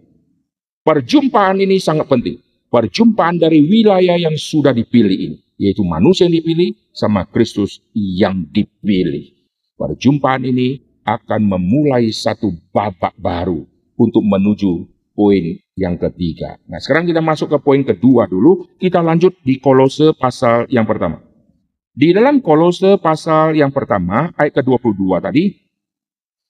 Perjumpaan ini sangat penting. Perjumpaan dari wilayah yang sudah dipilih ini, yaitu manusia yang dipilih sama Kristus yang dipilih. Perjumpaan ini akan memulai satu babak baru untuk menuju poin yang ketiga. Nah, sekarang kita masuk ke poin kedua dulu. Kita lanjut di Kolose pasal yang pertama. Di dalam Kolose pasal yang pertama, ayat ke-22 tadi,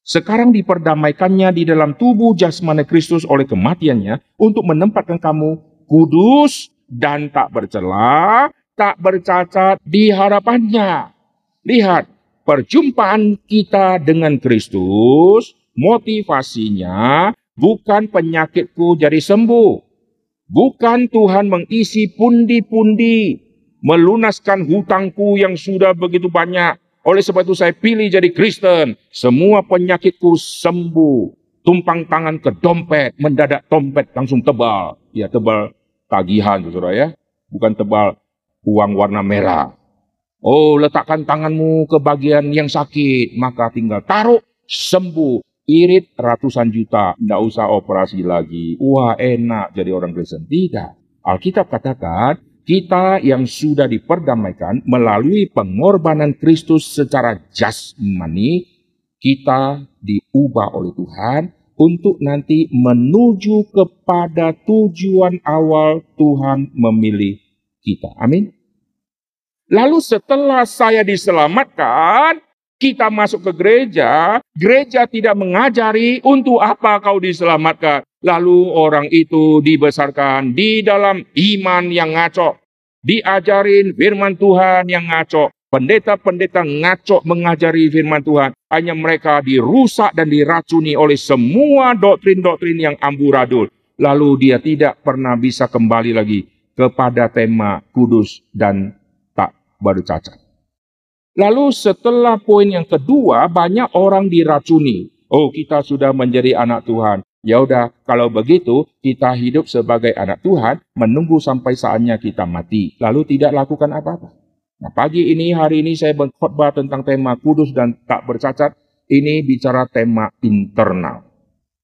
sekarang diperdamaikannya di dalam tubuh jasmani Kristus oleh kematiannya untuk menempatkan kamu kudus dan tak bercela, tak bercacat di harapannya. Lihat, perjumpaan kita dengan Kristus, motivasinya Bukan penyakitku jadi sembuh. Bukan Tuhan mengisi pundi-pundi, melunaskan hutangku yang sudah begitu banyak. Oleh sebab itu saya pilih jadi Kristen. Semua penyakitku sembuh. Tumpang tangan ke dompet, mendadak dompet langsung tebal. Ya tebal tagihan, saudara ya. Bukan tebal uang warna merah. Oh, letakkan tanganmu ke bagian yang sakit, maka tinggal taruh, sembuh irit ratusan juta, tidak usah operasi lagi. Wah enak jadi orang Kristen. Tidak. Alkitab katakan, kita yang sudah diperdamaikan melalui pengorbanan Kristus secara jasmani, kita diubah oleh Tuhan untuk nanti menuju kepada tujuan awal Tuhan memilih kita. Amin. Lalu setelah saya diselamatkan, kita masuk ke gereja, gereja tidak mengajari untuk apa kau diselamatkan. Lalu orang itu dibesarkan di dalam iman yang ngaco. Diajarin firman Tuhan yang ngaco. Pendeta-pendeta ngaco mengajari firman Tuhan. Hanya mereka dirusak dan diracuni oleh semua doktrin-doktrin yang amburadul. Lalu dia tidak pernah bisa kembali lagi kepada tema kudus dan tak bercacat. Lalu setelah poin yang kedua, banyak orang diracuni. Oh, kita sudah menjadi anak Tuhan. Ya udah, kalau begitu kita hidup sebagai anak Tuhan, menunggu sampai saatnya kita mati, lalu tidak lakukan apa-apa. Nah, pagi ini, hari ini saya berkhotbah tentang tema kudus dan tak bercacat. Ini bicara tema internal.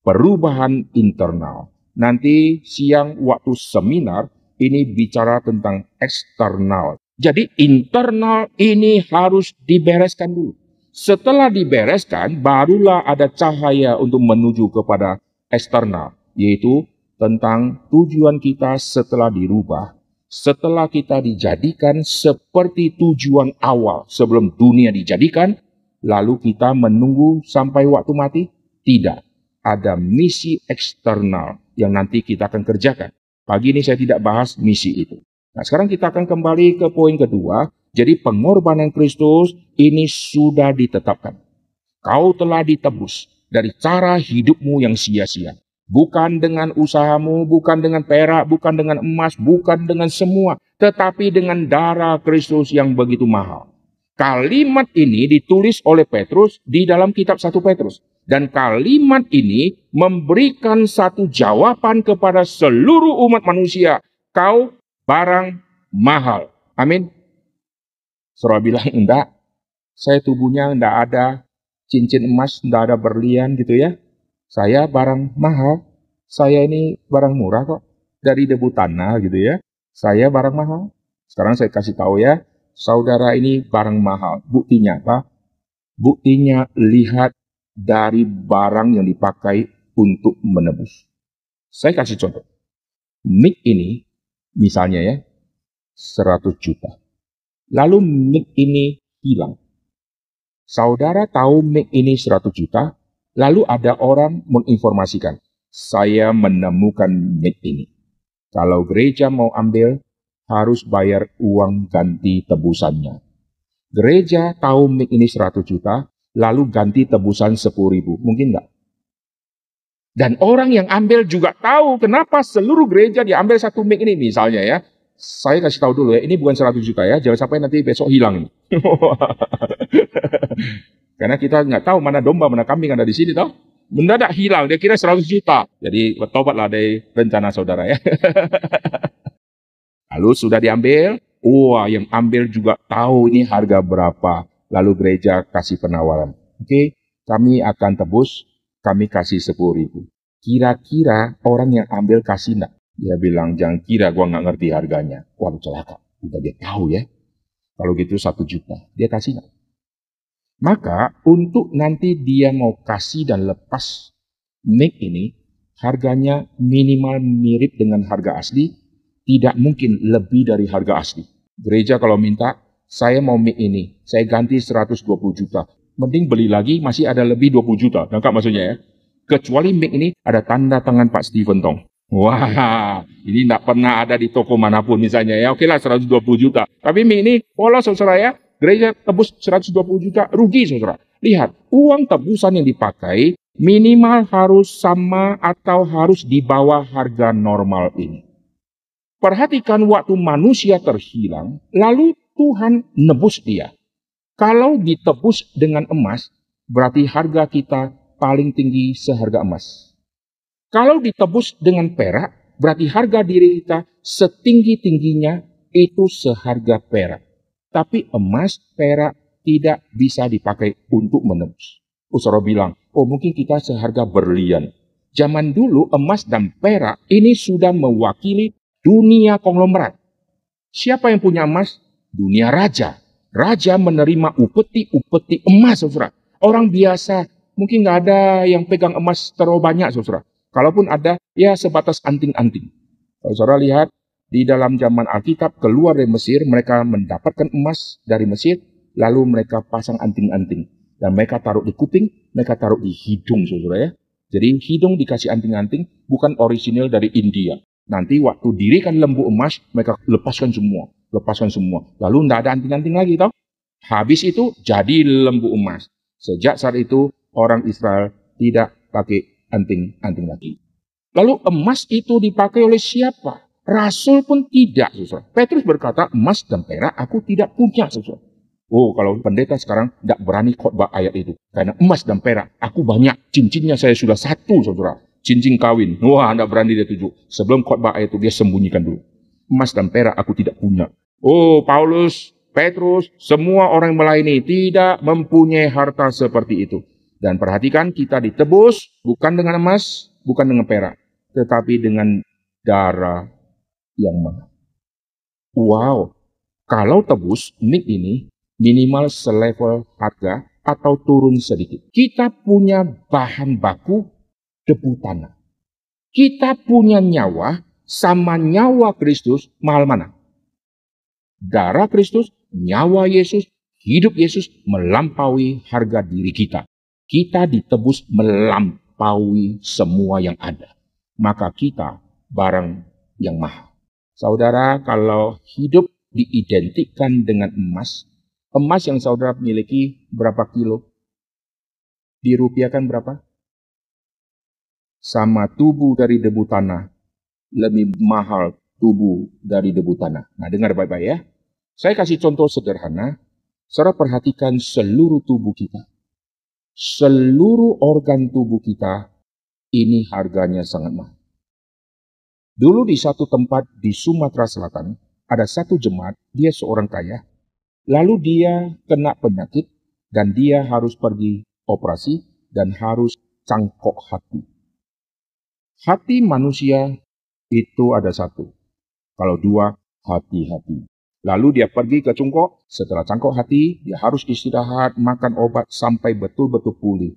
Perubahan internal. Nanti siang waktu seminar, ini bicara tentang eksternal. Jadi internal ini harus dibereskan dulu. Setelah dibereskan, barulah ada cahaya untuk menuju kepada eksternal, yaitu tentang tujuan kita setelah dirubah, setelah kita dijadikan seperti tujuan awal sebelum dunia dijadikan, lalu kita menunggu sampai waktu mati? Tidak. Ada misi eksternal yang nanti kita akan kerjakan. Pagi ini saya tidak bahas misi itu. Nah, sekarang kita akan kembali ke poin kedua. Jadi pengorbanan Kristus ini sudah ditetapkan. Kau telah ditebus dari cara hidupmu yang sia-sia. Bukan dengan usahamu, bukan dengan perak, bukan dengan emas, bukan dengan semua. Tetapi dengan darah Kristus yang begitu mahal. Kalimat ini ditulis oleh Petrus di dalam kitab 1 Petrus. Dan kalimat ini memberikan satu jawaban kepada seluruh umat manusia. Kau barang mahal. Amin. Surah bilang enggak. Saya tubuhnya enggak ada cincin emas, enggak ada berlian gitu ya. Saya barang mahal. Saya ini barang murah kok. Dari debu tanah gitu ya. Saya barang mahal. Sekarang saya kasih tahu ya. Saudara ini barang mahal. Buktinya apa? Buktinya lihat dari barang yang dipakai untuk menebus. Saya kasih contoh. Mic ini misalnya ya, 100 juta. Lalu mic ini hilang. Saudara tahu mic ini 100 juta, lalu ada orang menginformasikan, saya menemukan mic ini. Kalau gereja mau ambil, harus bayar uang ganti tebusannya. Gereja tahu mic ini 100 juta, lalu ganti tebusan 10 ribu. Mungkin enggak? Dan orang yang ambil juga tahu kenapa seluruh gereja diambil satu mic ini misalnya ya. Saya kasih tahu dulu ya, ini bukan 100 juta ya, jangan sampai nanti besok hilang. *laughs* Karena kita nggak tahu mana domba, mana kambing ada di sini tau. Mendadak hilang, dia kira 100 juta. Jadi bertobatlah dari rencana saudara ya. *laughs* Lalu sudah diambil, wah yang ambil juga tahu ini harga berapa. Lalu gereja kasih penawaran. Oke, okay, kami akan tebus kami kasih sepuluh ribu. Kira-kira orang yang ambil kasih enggak? Dia bilang, jangan kira gua nggak ngerti harganya. Waduh celaka. Udah dia tahu ya. Kalau gitu satu juta. Dia kasih enggak? Maka untuk nanti dia mau kasih dan lepas mic ini, harganya minimal mirip dengan harga asli, tidak mungkin lebih dari harga asli. Gereja kalau minta, saya mau mic ini, saya ganti 120 juta mending beli lagi masih ada lebih 20 juta. Nangkap maksudnya ya? Kecuali mic ini ada tanda tangan Pak Steven Tong. Wah, ini tidak pernah ada di toko mana pun misalnya ya. Oke lah 120 juta. Tapi mic ini pola saudara ya, gereja tebus 120 juta, rugi saudara. Lihat, uang tebusan yang dipakai minimal harus sama atau harus di bawah harga normal ini. Perhatikan waktu manusia terhilang, lalu Tuhan nebus dia. Kalau ditebus dengan emas, berarti harga kita paling tinggi seharga emas. Kalau ditebus dengan perak, berarti harga diri kita setinggi-tingginya itu seharga perak. Tapi emas, perak tidak bisa dipakai untuk menebus. Usara bilang, oh mungkin kita seharga berlian. Zaman dulu emas dan perak ini sudah mewakili dunia konglomerat. Siapa yang punya emas? Dunia raja. Raja menerima upeti-upeti emas, saudara. Orang biasa mungkin nggak ada yang pegang emas terlalu banyak, saudara. Kalaupun ada, ya sebatas anting-anting. Saudara lihat, di dalam zaman Alkitab keluar dari Mesir, mereka mendapatkan emas dari Mesir, lalu mereka pasang anting-anting. Dan mereka taruh di kuping, mereka taruh di hidung, saudara ya. Jadi hidung dikasih anting-anting, bukan orisinil dari India. Nanti waktu dirikan lembu emas, mereka lepaskan semua lepaskan semua. Lalu tidak ada anting-anting lagi, tau? Habis itu jadi lembu emas. Sejak saat itu orang Israel tidak pakai anting-anting lagi. Lalu emas itu dipakai oleh siapa? Rasul pun tidak, susah. Petrus berkata, emas dan perak aku tidak punya, susah. Oh, kalau pendeta sekarang tidak berani khotbah ayat itu. Karena emas dan perak, aku banyak. Cincinnya saya sudah satu, saudara. Cincin kawin. Wah, tidak berani dia tuju. Sebelum khotbah itu, dia sembunyikan dulu. Emas dan perak aku tidak punya. Oh, Paulus, Petrus, semua orang melayani tidak mempunyai harta seperti itu. Dan perhatikan kita ditebus bukan dengan emas, bukan dengan perak, tetapi dengan darah yang mahal. Wow, kalau tebus nik ini minimal selevel harga atau turun sedikit. Kita punya bahan baku debu tanah. Kita punya nyawa sama nyawa Kristus mahal mana? darah Kristus, nyawa Yesus, hidup Yesus melampaui harga diri kita. Kita ditebus melampaui semua yang ada. Maka kita barang yang mahal. Saudara, kalau hidup diidentikan dengan emas, emas yang saudara miliki berapa kilo? Dirupiahkan berapa? Sama tubuh dari debu tanah, lebih mahal tubuh dari debu tanah. Nah, dengar baik-baik ya. Saya kasih contoh sederhana. Saudara perhatikan seluruh tubuh kita. Seluruh organ tubuh kita ini harganya sangat mahal. Dulu di satu tempat di Sumatera Selatan, ada satu jemaat, dia seorang kaya, lalu dia kena penyakit dan dia harus pergi operasi dan harus cangkok hati. Hati manusia itu ada satu. Kalau dua, hati-hati. Lalu dia pergi ke cungkok, setelah cangkok hati, dia harus istirahat, makan obat sampai betul-betul pulih.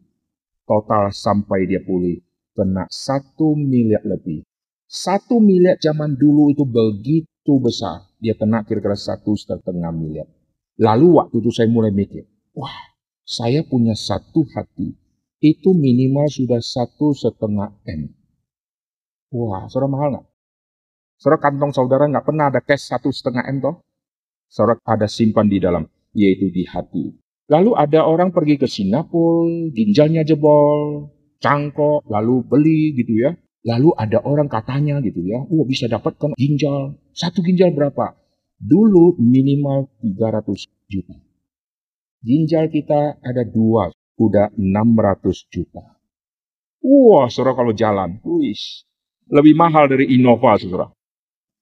Total sampai dia pulih, kena satu miliar lebih. Satu miliar zaman dulu itu begitu besar. Dia kena kira-kira satu setengah miliar. Lalu waktu itu saya mulai mikir, wah saya punya satu hati, itu minimal sudah satu setengah M. Wah, saudara mahal nggak? Saudara kantong saudara nggak pernah ada cash satu setengah M toh? Sorak ada simpan di dalam, yaitu di hati. Lalu ada orang pergi ke Singapura, ginjalnya jebol, cangkok, lalu beli gitu ya. Lalu ada orang katanya gitu ya, oh bisa dapatkan ginjal. Satu ginjal berapa? Dulu minimal 300 juta. Ginjal kita ada dua, udah 600 juta. Wah, saudara kalau jalan, wis, lebih mahal dari Innova, saudara.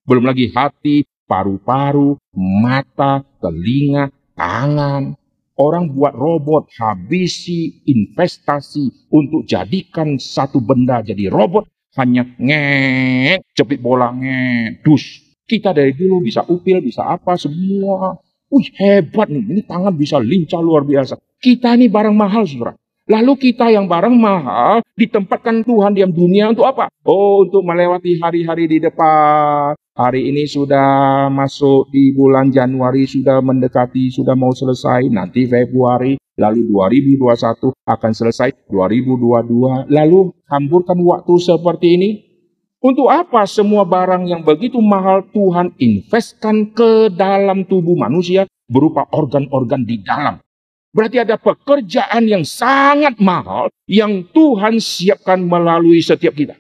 Belum lagi hati, paru-paru, mata, telinga, tangan. Orang buat robot, habisi investasi untuk jadikan satu benda jadi robot hanya ngek, cepit bola ngek, dus. Kita dari dulu bisa upil, bisa apa, semua. Wih hebat nih, ini tangan bisa lincah luar biasa. Kita ini barang mahal saudara. Lalu kita yang barang mahal ditempatkan Tuhan diam dunia untuk apa? Oh untuk melewati hari-hari di depan. Hari ini sudah masuk di bulan Januari, sudah mendekati, sudah mau selesai. Nanti Februari, lalu 2021 akan selesai 2022. Lalu hamburkan waktu seperti ini. Untuk apa semua barang yang begitu mahal Tuhan investkan ke dalam tubuh manusia berupa organ-organ di dalam Berarti ada pekerjaan yang sangat mahal yang Tuhan siapkan melalui setiap kita.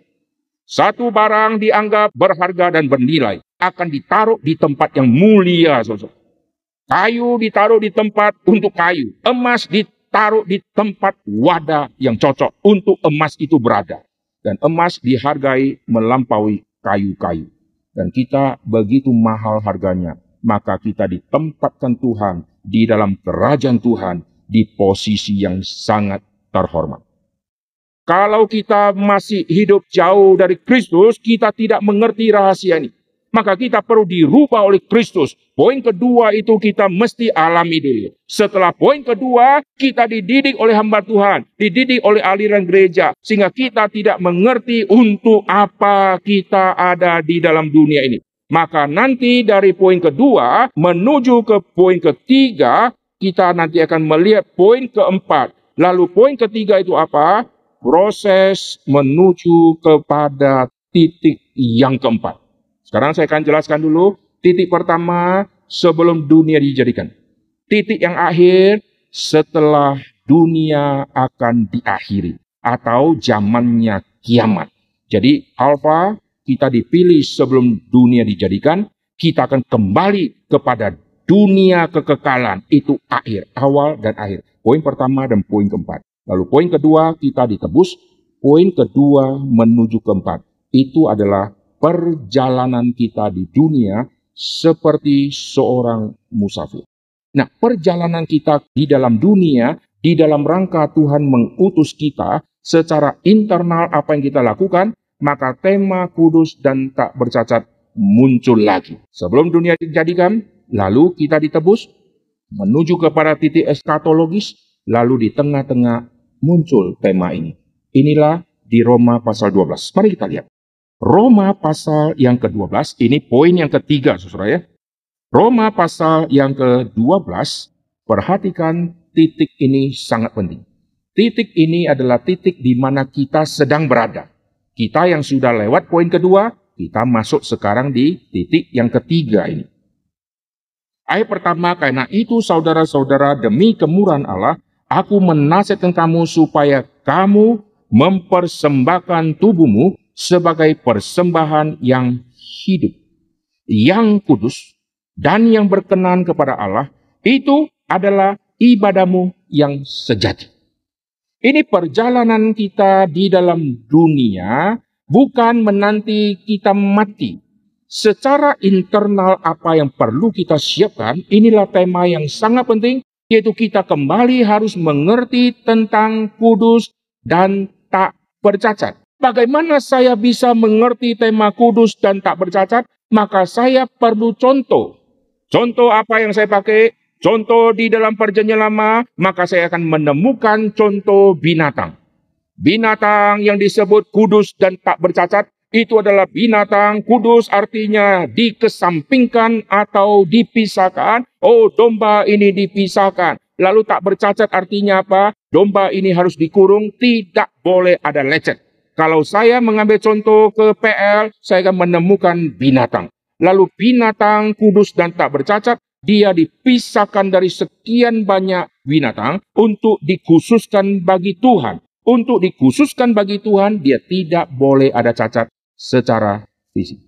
Satu barang dianggap berharga dan bernilai akan ditaruh di tempat yang mulia. Saudara. Kayu ditaruh di tempat untuk kayu. Emas ditaruh di tempat wadah yang cocok untuk emas itu berada. Dan emas dihargai melampaui kayu-kayu. Dan kita begitu mahal harganya. Maka kita ditempatkan Tuhan di dalam kerajaan Tuhan di posisi yang sangat terhormat. Kalau kita masih hidup jauh dari Kristus, kita tidak mengerti rahasia ini. Maka kita perlu dirubah oleh Kristus. Poin kedua itu kita mesti alami dulu. Setelah poin kedua, kita dididik oleh hamba Tuhan. Dididik oleh aliran gereja. Sehingga kita tidak mengerti untuk apa kita ada di dalam dunia ini. Maka nanti dari poin kedua menuju ke poin ketiga, kita nanti akan melihat poin keempat. Lalu poin ketiga itu apa? Proses menuju kepada titik yang keempat. Sekarang saya akan jelaskan dulu titik pertama sebelum dunia dijadikan. Titik yang akhir setelah dunia akan diakhiri atau zamannya kiamat. Jadi alfa kita dipilih sebelum dunia dijadikan, kita akan kembali kepada dunia kekekalan itu akhir, awal dan akhir. Poin pertama dan poin keempat. Lalu poin kedua kita ditebus, poin kedua menuju keempat. Itu adalah perjalanan kita di dunia seperti seorang musafir. Nah, perjalanan kita di dalam dunia, di dalam rangka Tuhan mengutus kita secara internal apa yang kita lakukan, maka tema kudus dan tak bercacat muncul lagi. Sebelum dunia dijadikan, lalu kita ditebus menuju kepada titik eskatologis, lalu di tengah-tengah muncul tema ini. Inilah di Roma pasal 12. Mari kita lihat. Roma pasal yang ke-12, ini poin yang ketiga, saudara ya. Roma pasal yang ke-12, perhatikan titik ini sangat penting. Titik ini adalah titik di mana kita sedang berada. Kita yang sudah lewat poin kedua, kita masuk sekarang di titik yang ketiga ini. Ayat pertama, karena itu saudara-saudara demi kemurahan Allah, aku menasihatkan kamu supaya kamu mempersembahkan tubuhmu sebagai persembahan yang hidup, yang kudus, dan yang berkenan kepada Allah, itu adalah ibadahmu yang sejati. Ini perjalanan kita di dalam dunia bukan menanti kita mati, secara internal apa yang perlu kita siapkan, inilah tema yang sangat penting, yaitu kita kembali harus mengerti tentang kudus dan tak bercacat. Bagaimana saya bisa mengerti tema kudus dan tak bercacat? Maka saya perlu contoh. Contoh apa yang saya pakai? Contoh di dalam perjanjian lama, maka saya akan menemukan contoh binatang. Binatang yang disebut kudus dan tak bercacat itu adalah binatang kudus artinya dikesampingkan atau dipisahkan. Oh domba ini dipisahkan. Lalu tak bercacat artinya apa? Domba ini harus dikurung, tidak boleh ada lecet. Kalau saya mengambil contoh ke PL, saya akan menemukan binatang. Lalu binatang kudus dan tak bercacat, dia dipisahkan dari sekian banyak binatang untuk dikhususkan bagi Tuhan. Untuk dikhususkan bagi Tuhan, dia tidak boleh ada cacat secara fisik.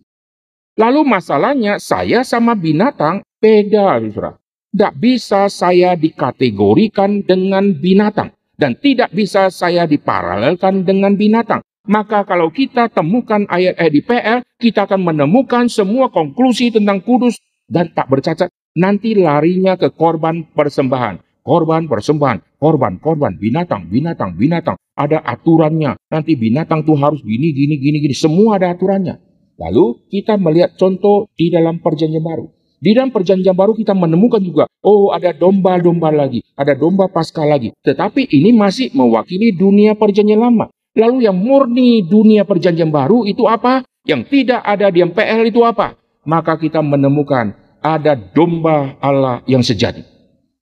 Lalu masalahnya, saya sama binatang beda, saudara. Tidak bisa saya dikategorikan dengan binatang. Dan tidak bisa saya diparalelkan dengan binatang. Maka kalau kita temukan ayat-ayat di PL, kita akan menemukan semua konklusi tentang kudus dan tak bercacat. Nanti larinya ke korban persembahan korban persembahan, korban, korban, binatang, binatang, binatang. Ada aturannya. Nanti binatang tuh harus gini, gini, gini, gini. Semua ada aturannya. Lalu kita melihat contoh di dalam perjanjian baru. Di dalam perjanjian baru kita menemukan juga, oh ada domba-domba lagi, ada domba pasca lagi. Tetapi ini masih mewakili dunia perjanjian lama. Lalu yang murni dunia perjanjian baru itu apa? Yang tidak ada di MPL itu apa? Maka kita menemukan ada domba Allah yang sejati.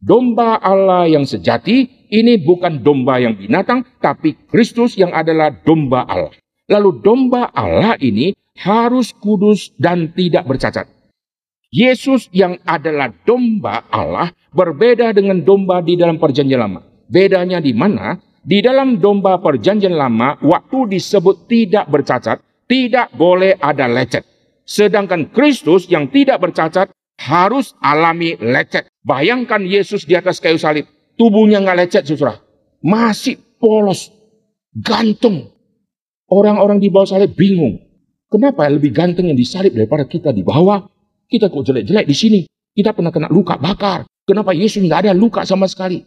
Domba Allah yang sejati ini bukan domba yang binatang, tapi Kristus yang adalah domba Allah. Lalu domba Allah ini harus kudus dan tidak bercacat. Yesus yang adalah domba Allah berbeda dengan domba di dalam perjanjian lama. Bedanya di mana? Di dalam domba perjanjian lama, waktu disebut tidak bercacat, tidak boleh ada lecet. Sedangkan Kristus yang tidak bercacat harus alami lecet. Bayangkan Yesus di atas kayu salib. Tubuhnya nggak lecet, saudara. Masih polos. Gantung. Orang-orang di bawah salib bingung. Kenapa lebih ganteng yang disalib daripada kita di bawah? Kita kok jelek-jelek di sini. Kita pernah kena luka bakar. Kenapa Yesus nggak ada luka sama sekali?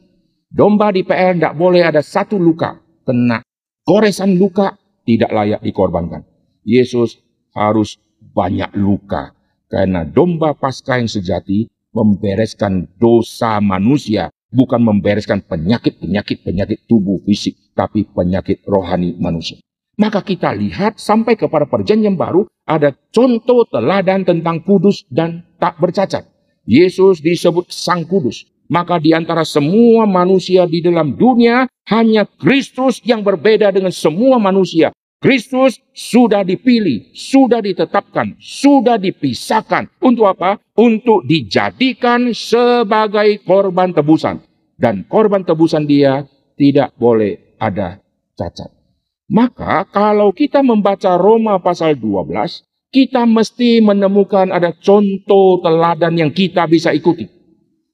Domba di PL tidak boleh ada satu luka. Kena goresan luka tidak layak dikorbankan. Yesus harus banyak luka. Karena domba pasca yang sejati membereskan dosa manusia, bukan membereskan penyakit-penyakit-penyakit tubuh fisik, tapi penyakit rohani manusia. Maka kita lihat sampai kepada perjanjian baru ada contoh teladan tentang kudus dan tak bercacat. Yesus disebut Sang Kudus. Maka di antara semua manusia di dalam dunia, hanya Kristus yang berbeda dengan semua manusia. Kristus sudah dipilih, sudah ditetapkan, sudah dipisahkan. Untuk apa? Untuk dijadikan sebagai korban tebusan. Dan korban tebusan dia tidak boleh ada cacat. Maka kalau kita membaca Roma pasal 12, kita mesti menemukan ada contoh teladan yang kita bisa ikuti.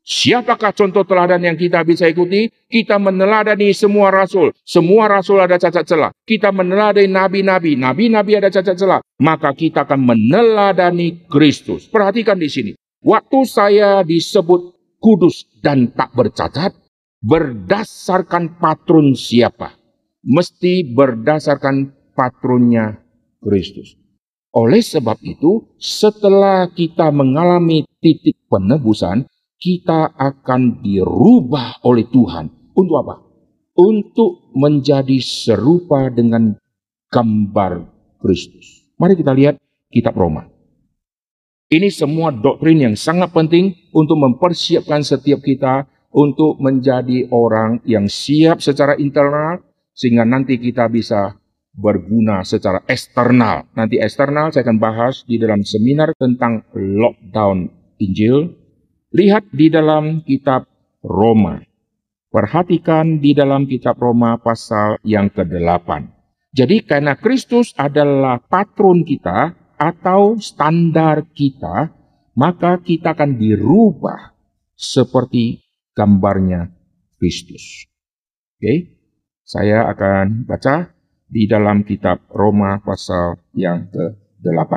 Siapakah contoh teladan yang kita bisa ikuti? Kita meneladani semua rasul. Semua rasul ada cacat celah. Kita meneladani nabi-nabi. Nabi-nabi ada cacat celah. Maka kita akan meneladani Kristus. Perhatikan di sini. Waktu saya disebut kudus dan tak bercacat, berdasarkan patron siapa? Mesti berdasarkan patronnya Kristus. Oleh sebab itu, setelah kita mengalami titik penebusan, kita akan dirubah oleh Tuhan. Untuk apa? Untuk menjadi serupa dengan gambar Kristus. Mari kita lihat kitab Roma. Ini semua doktrin yang sangat penting untuk mempersiapkan setiap kita untuk menjadi orang yang siap secara internal sehingga nanti kita bisa berguna secara eksternal. Nanti eksternal saya akan bahas di dalam seminar tentang lockdown Injil Lihat di dalam kitab Roma. Perhatikan di dalam kitab Roma pasal yang ke-8. Jadi karena Kristus adalah patron kita atau standar kita, maka kita akan dirubah seperti gambarnya Kristus. Oke, saya akan baca di dalam kitab Roma pasal yang ke-8.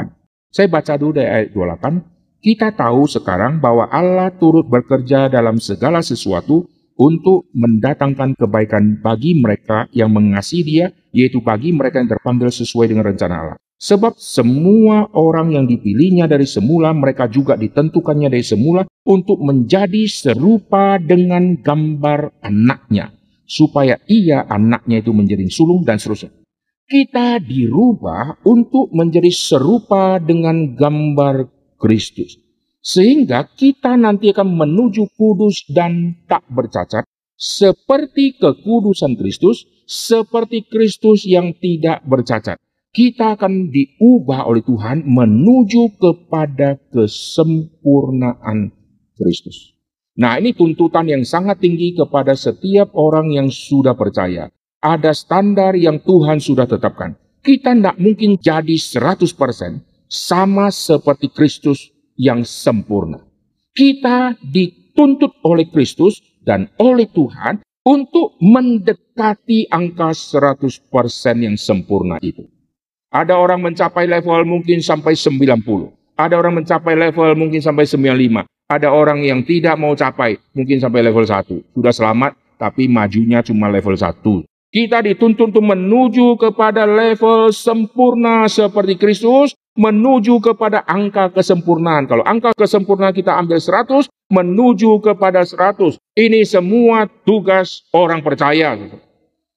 Saya baca dulu dari ayat 28. Kita tahu sekarang bahwa Allah turut bekerja dalam segala sesuatu untuk mendatangkan kebaikan bagi mereka yang mengasihi Dia, yaitu bagi mereka yang terpanggil sesuai dengan rencana Allah. Sebab semua orang yang dipilihnya dari semula, mereka juga ditentukannya dari semula untuk menjadi serupa dengan gambar anaknya. Supaya ia anaknya itu menjadi sulung dan seterusnya. Kita dirubah untuk menjadi serupa dengan gambar Kristus. Sehingga kita nanti akan menuju kudus dan tak bercacat seperti kekudusan Kristus, seperti Kristus yang tidak bercacat. Kita akan diubah oleh Tuhan menuju kepada kesempurnaan Kristus. Nah, ini tuntutan yang sangat tinggi kepada setiap orang yang sudah percaya. Ada standar yang Tuhan sudah tetapkan. Kita tidak mungkin jadi 100% sama seperti Kristus yang sempurna. Kita dituntut oleh Kristus dan oleh Tuhan untuk mendekati angka 100% yang sempurna itu. Ada orang mencapai level mungkin sampai 90. Ada orang mencapai level mungkin sampai 95. Ada orang yang tidak mau capai mungkin sampai level 1. Sudah selamat tapi majunya cuma level 1. Kita dituntut untuk menuju kepada level sempurna seperti Kristus, menuju kepada angka kesempurnaan. Kalau angka kesempurnaan kita ambil 100, menuju kepada 100. Ini semua tugas orang percaya.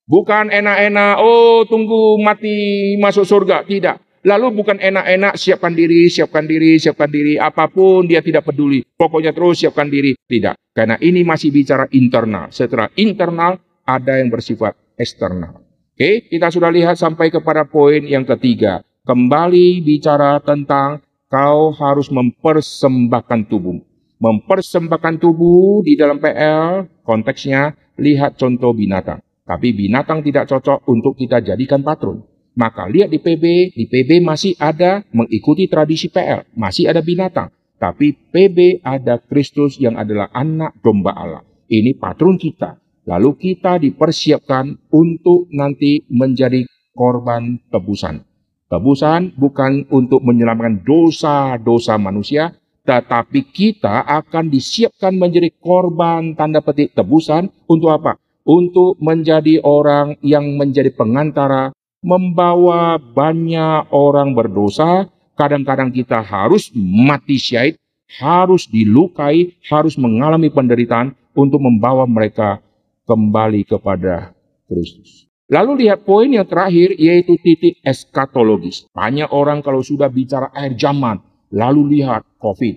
Bukan enak-enak, oh tunggu mati masuk surga. Tidak. Lalu bukan enak-enak siapkan diri, siapkan diri, siapkan diri, apa pun dia tidak peduli. Pokoknya terus siapkan diri. Tidak. Karena ini masih bicara internal. Setelah internal ada yang bersifat eksternal. Oke, kita sudah lihat sampai kepada poin yang ketiga. Kembali bicara tentang kau harus mempersembahkan tubuh. Mempersembahkan tubuh di dalam PL, konteksnya lihat contoh binatang. Tapi binatang tidak cocok untuk kita jadikan patron. Maka lihat di PB, di PB masih ada mengikuti tradisi PL, masih ada binatang. Tapi PB ada Kristus yang adalah anak domba Allah. Ini patron kita. Lalu kita dipersiapkan untuk nanti menjadi korban tebusan. Tebusan bukan untuk menyelamatkan dosa-dosa manusia, tetapi kita akan disiapkan menjadi korban tanda petik tebusan untuk apa? Untuk menjadi orang yang menjadi pengantara membawa banyak orang berdosa, kadang-kadang kita harus mati syahid, harus dilukai, harus mengalami penderitaan untuk membawa mereka kembali kepada Kristus. Lalu lihat poin yang terakhir yaitu titik eskatologis. Banyak orang kalau sudah bicara akhir zaman, lalu lihat COVID,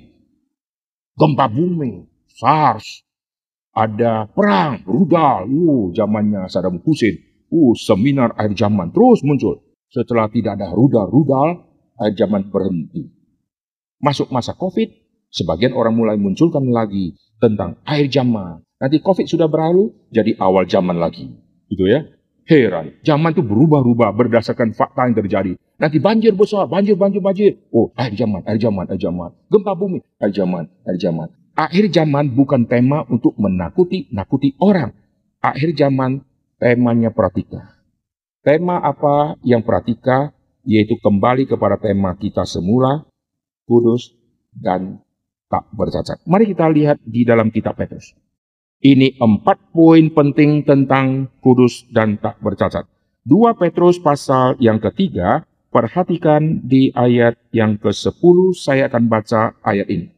gempa bumi, SARS, ada perang, rudal, uh, zamannya Saddam Hussein, Uh, seminar air zaman terus muncul. Setelah tidak ada rudal-rudal, air zaman berhenti. Masuk masa COVID, sebagian orang mulai munculkan lagi tentang air zaman. Nanti COVID sudah berlalu, jadi awal zaman lagi. Gitu ya. Heran, zaman itu berubah-ubah berdasarkan fakta yang terjadi. Nanti banjir besar, banjir, banjir, banjir. Oh, air zaman, air zaman, air zaman. Gempa bumi, air zaman, air zaman. Akhir zaman bukan tema untuk menakuti, nakuti orang. Akhir zaman temanya pratika. Tema apa yang pratika? Yaitu kembali kepada tema kita semula, kudus dan tak bercacat. Mari kita lihat di dalam kitab Petrus. Ini empat poin penting tentang kudus dan tak bercacat. Dua Petrus pasal yang ketiga, perhatikan di ayat yang ke-10, saya akan baca ayat ini.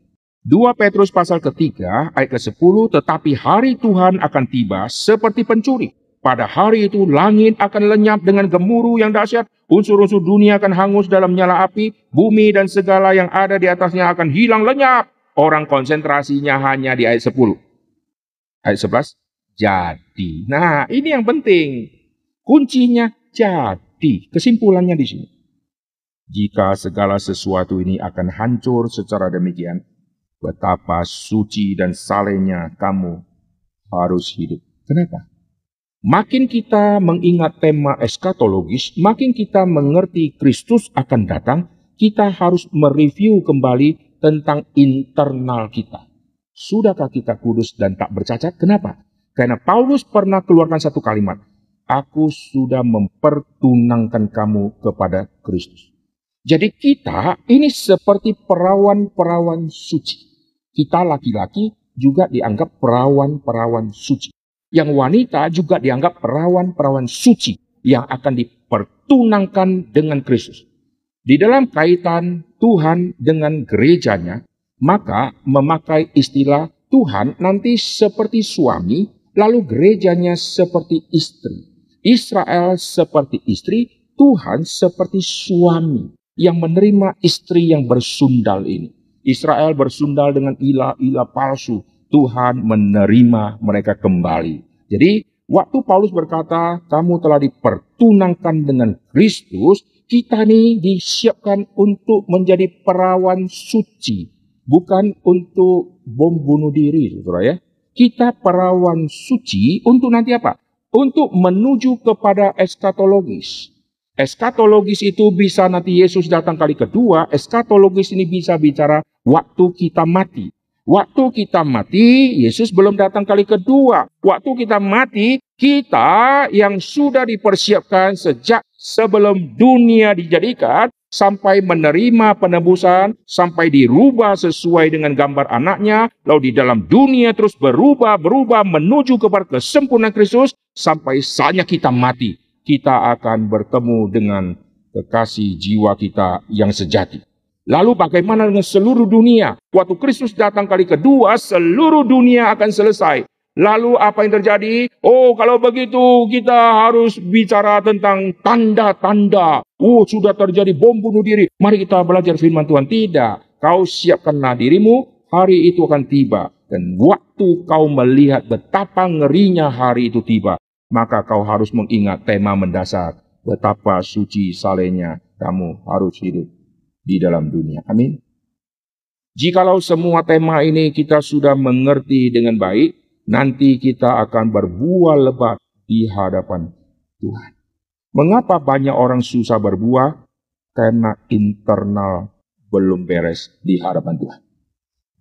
2 Petrus pasal ketiga ayat ke-10, tetapi hari Tuhan akan tiba seperti pencuri pada hari itu langit akan lenyap dengan gemuruh yang dahsyat, unsur-unsur dunia akan hangus dalam nyala api, bumi dan segala yang ada di atasnya akan hilang lenyap. Orang konsentrasinya hanya di ayat 10. Ayat 11, jadi. Nah, ini yang penting. Kuncinya jadi. Kesimpulannya di sini. Jika segala sesuatu ini akan hancur secara demikian, betapa suci dan salehnya kamu harus hidup. Kenapa? Makin kita mengingat tema eskatologis, makin kita mengerti Kristus akan datang, kita harus mereview kembali tentang internal kita. Sudahkah kita kudus dan tak bercacat? Kenapa? Karena Paulus pernah keluarkan satu kalimat, Aku sudah mempertunangkan kamu kepada Kristus. Jadi kita ini seperti perawan-perawan suci. Kita laki-laki juga dianggap perawan-perawan suci yang wanita juga dianggap perawan-perawan suci yang akan dipertunangkan dengan Kristus. Di dalam kaitan Tuhan dengan gerejanya, maka memakai istilah Tuhan nanti seperti suami, lalu gerejanya seperti istri. Israel seperti istri, Tuhan seperti suami yang menerima istri yang bersundal ini. Israel bersundal dengan ilah-ilah palsu, Tuhan menerima mereka kembali. Jadi, waktu Paulus berkata, "Kamu telah dipertunangkan dengan Kristus," kita ini disiapkan untuk menjadi perawan suci, bukan untuk bom bunuh diri, Saudara ya. Kita perawan suci untuk nanti apa? untuk menuju kepada eskatologis. Eskatologis itu bisa nanti Yesus datang kali kedua, eskatologis ini bisa bicara waktu kita mati. Waktu kita mati, Yesus belum datang kali kedua. Waktu kita mati, kita yang sudah dipersiapkan sejak sebelum dunia dijadikan, sampai menerima penebusan, sampai dirubah sesuai dengan gambar anaknya, lalu di dalam dunia terus berubah, berubah menuju kepada kesempurnaan Kristus, sampai saatnya kita mati. Kita akan bertemu dengan kekasih jiwa kita yang sejati. Lalu bagaimana dengan seluruh dunia? Waktu Kristus datang kali kedua, seluruh dunia akan selesai. Lalu apa yang terjadi? Oh, kalau begitu kita harus bicara tentang tanda-tanda. Oh, sudah terjadi bom bunuh diri. Mari kita belajar firman Tuhan. Tidak. Kau siapkanlah dirimu, hari itu akan tiba. Dan waktu kau melihat betapa ngerinya hari itu tiba, maka kau harus mengingat tema mendasar. Betapa suci salehnya kamu harus hidup di dalam dunia. Amin. Jikalau semua tema ini kita sudah mengerti dengan baik, nanti kita akan berbuah lebat di hadapan Tuhan. Mengapa banyak orang susah berbuah? Karena internal belum beres di hadapan Tuhan.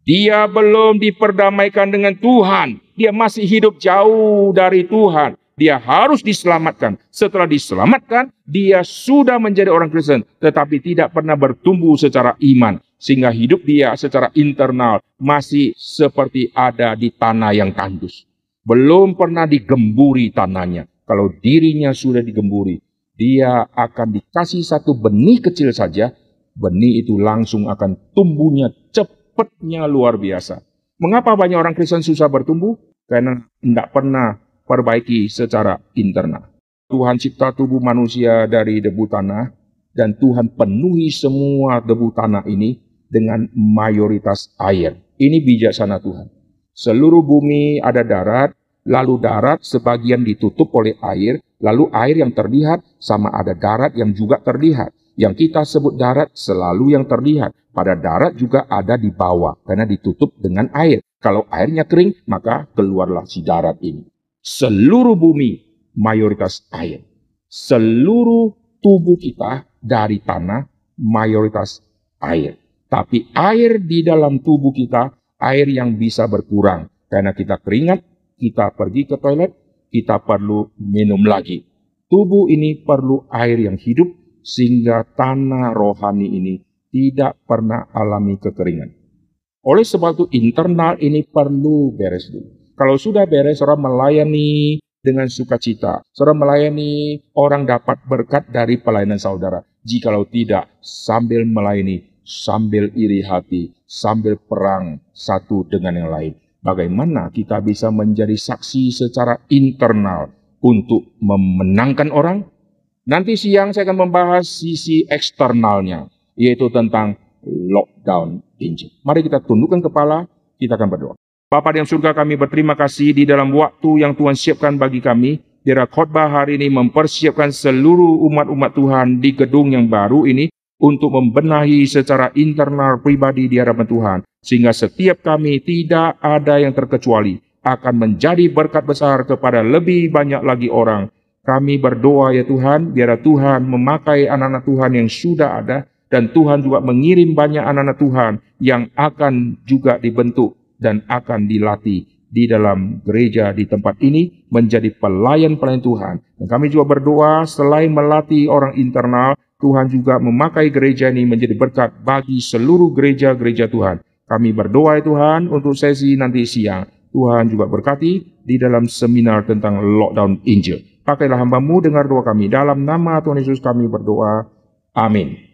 Dia belum diperdamaikan dengan Tuhan. Dia masih hidup jauh dari Tuhan dia harus diselamatkan. Setelah diselamatkan, dia sudah menjadi orang Kristen, tetapi tidak pernah bertumbuh secara iman, sehingga hidup dia secara internal masih seperti ada di tanah yang tandus. Belum pernah digemburi tanahnya. Kalau dirinya sudah digemburi, dia akan dikasih satu benih kecil saja, benih itu langsung akan tumbuhnya cepatnya luar biasa. Mengapa banyak orang Kristen susah bertumbuh? Karena tidak pernah perbaiki secara internal. Tuhan cipta tubuh manusia dari debu tanah dan Tuhan penuhi semua debu tanah ini dengan mayoritas air. Ini bijaksana Tuhan. Seluruh bumi ada darat, lalu darat sebagian ditutup oleh air, lalu air yang terlihat sama ada darat yang juga terlihat. Yang kita sebut darat selalu yang terlihat. Pada darat juga ada di bawah karena ditutup dengan air. Kalau airnya kering, maka keluarlah si darat ini seluruh bumi mayoritas air. Seluruh tubuh kita dari tanah mayoritas air. Tapi air di dalam tubuh kita, air yang bisa berkurang. Karena kita keringat, kita pergi ke toilet, kita perlu minum lagi. Tubuh ini perlu air yang hidup, sehingga tanah rohani ini tidak pernah alami kekeringan. Oleh sebab itu internal ini perlu beres dulu. Kalau sudah beres, orang melayani dengan sukacita. Saudara melayani, orang dapat berkat dari pelayanan saudara. Jikalau tidak, sambil melayani, sambil iri hati, sambil perang satu dengan yang lain. Bagaimana kita bisa menjadi saksi secara internal untuk memenangkan orang? Nanti siang saya akan membahas sisi eksternalnya, yaitu tentang lockdown Injil. Mari kita tundukkan kepala, kita akan berdoa. Bapa yang surga kami berterima kasih di dalam waktu yang Tuhan siapkan bagi kami. Biar khotbah hari ini mempersiapkan seluruh umat-umat Tuhan di gedung yang baru ini untuk membenahi secara internal pribadi di hadapan Tuhan. Sehingga setiap kami tidak ada yang terkecuali akan menjadi berkat besar kepada lebih banyak lagi orang. Kami berdoa ya Tuhan, biar Tuhan memakai anak-anak Tuhan yang sudah ada dan Tuhan juga mengirim banyak anak-anak Tuhan yang akan juga dibentuk dan akan dilatih di dalam gereja di tempat ini menjadi pelayan-pelayan Tuhan. Dan kami juga berdoa selain melatih orang internal, Tuhan juga memakai gereja ini menjadi berkat bagi seluruh gereja-gereja Tuhan. Kami berdoa ya Tuhan untuk sesi nanti siang. Tuhan juga berkati di dalam seminar tentang lockdown Injil. Pakailah hambamu dengar doa kami. Dalam nama Tuhan Yesus kami berdoa. Amin.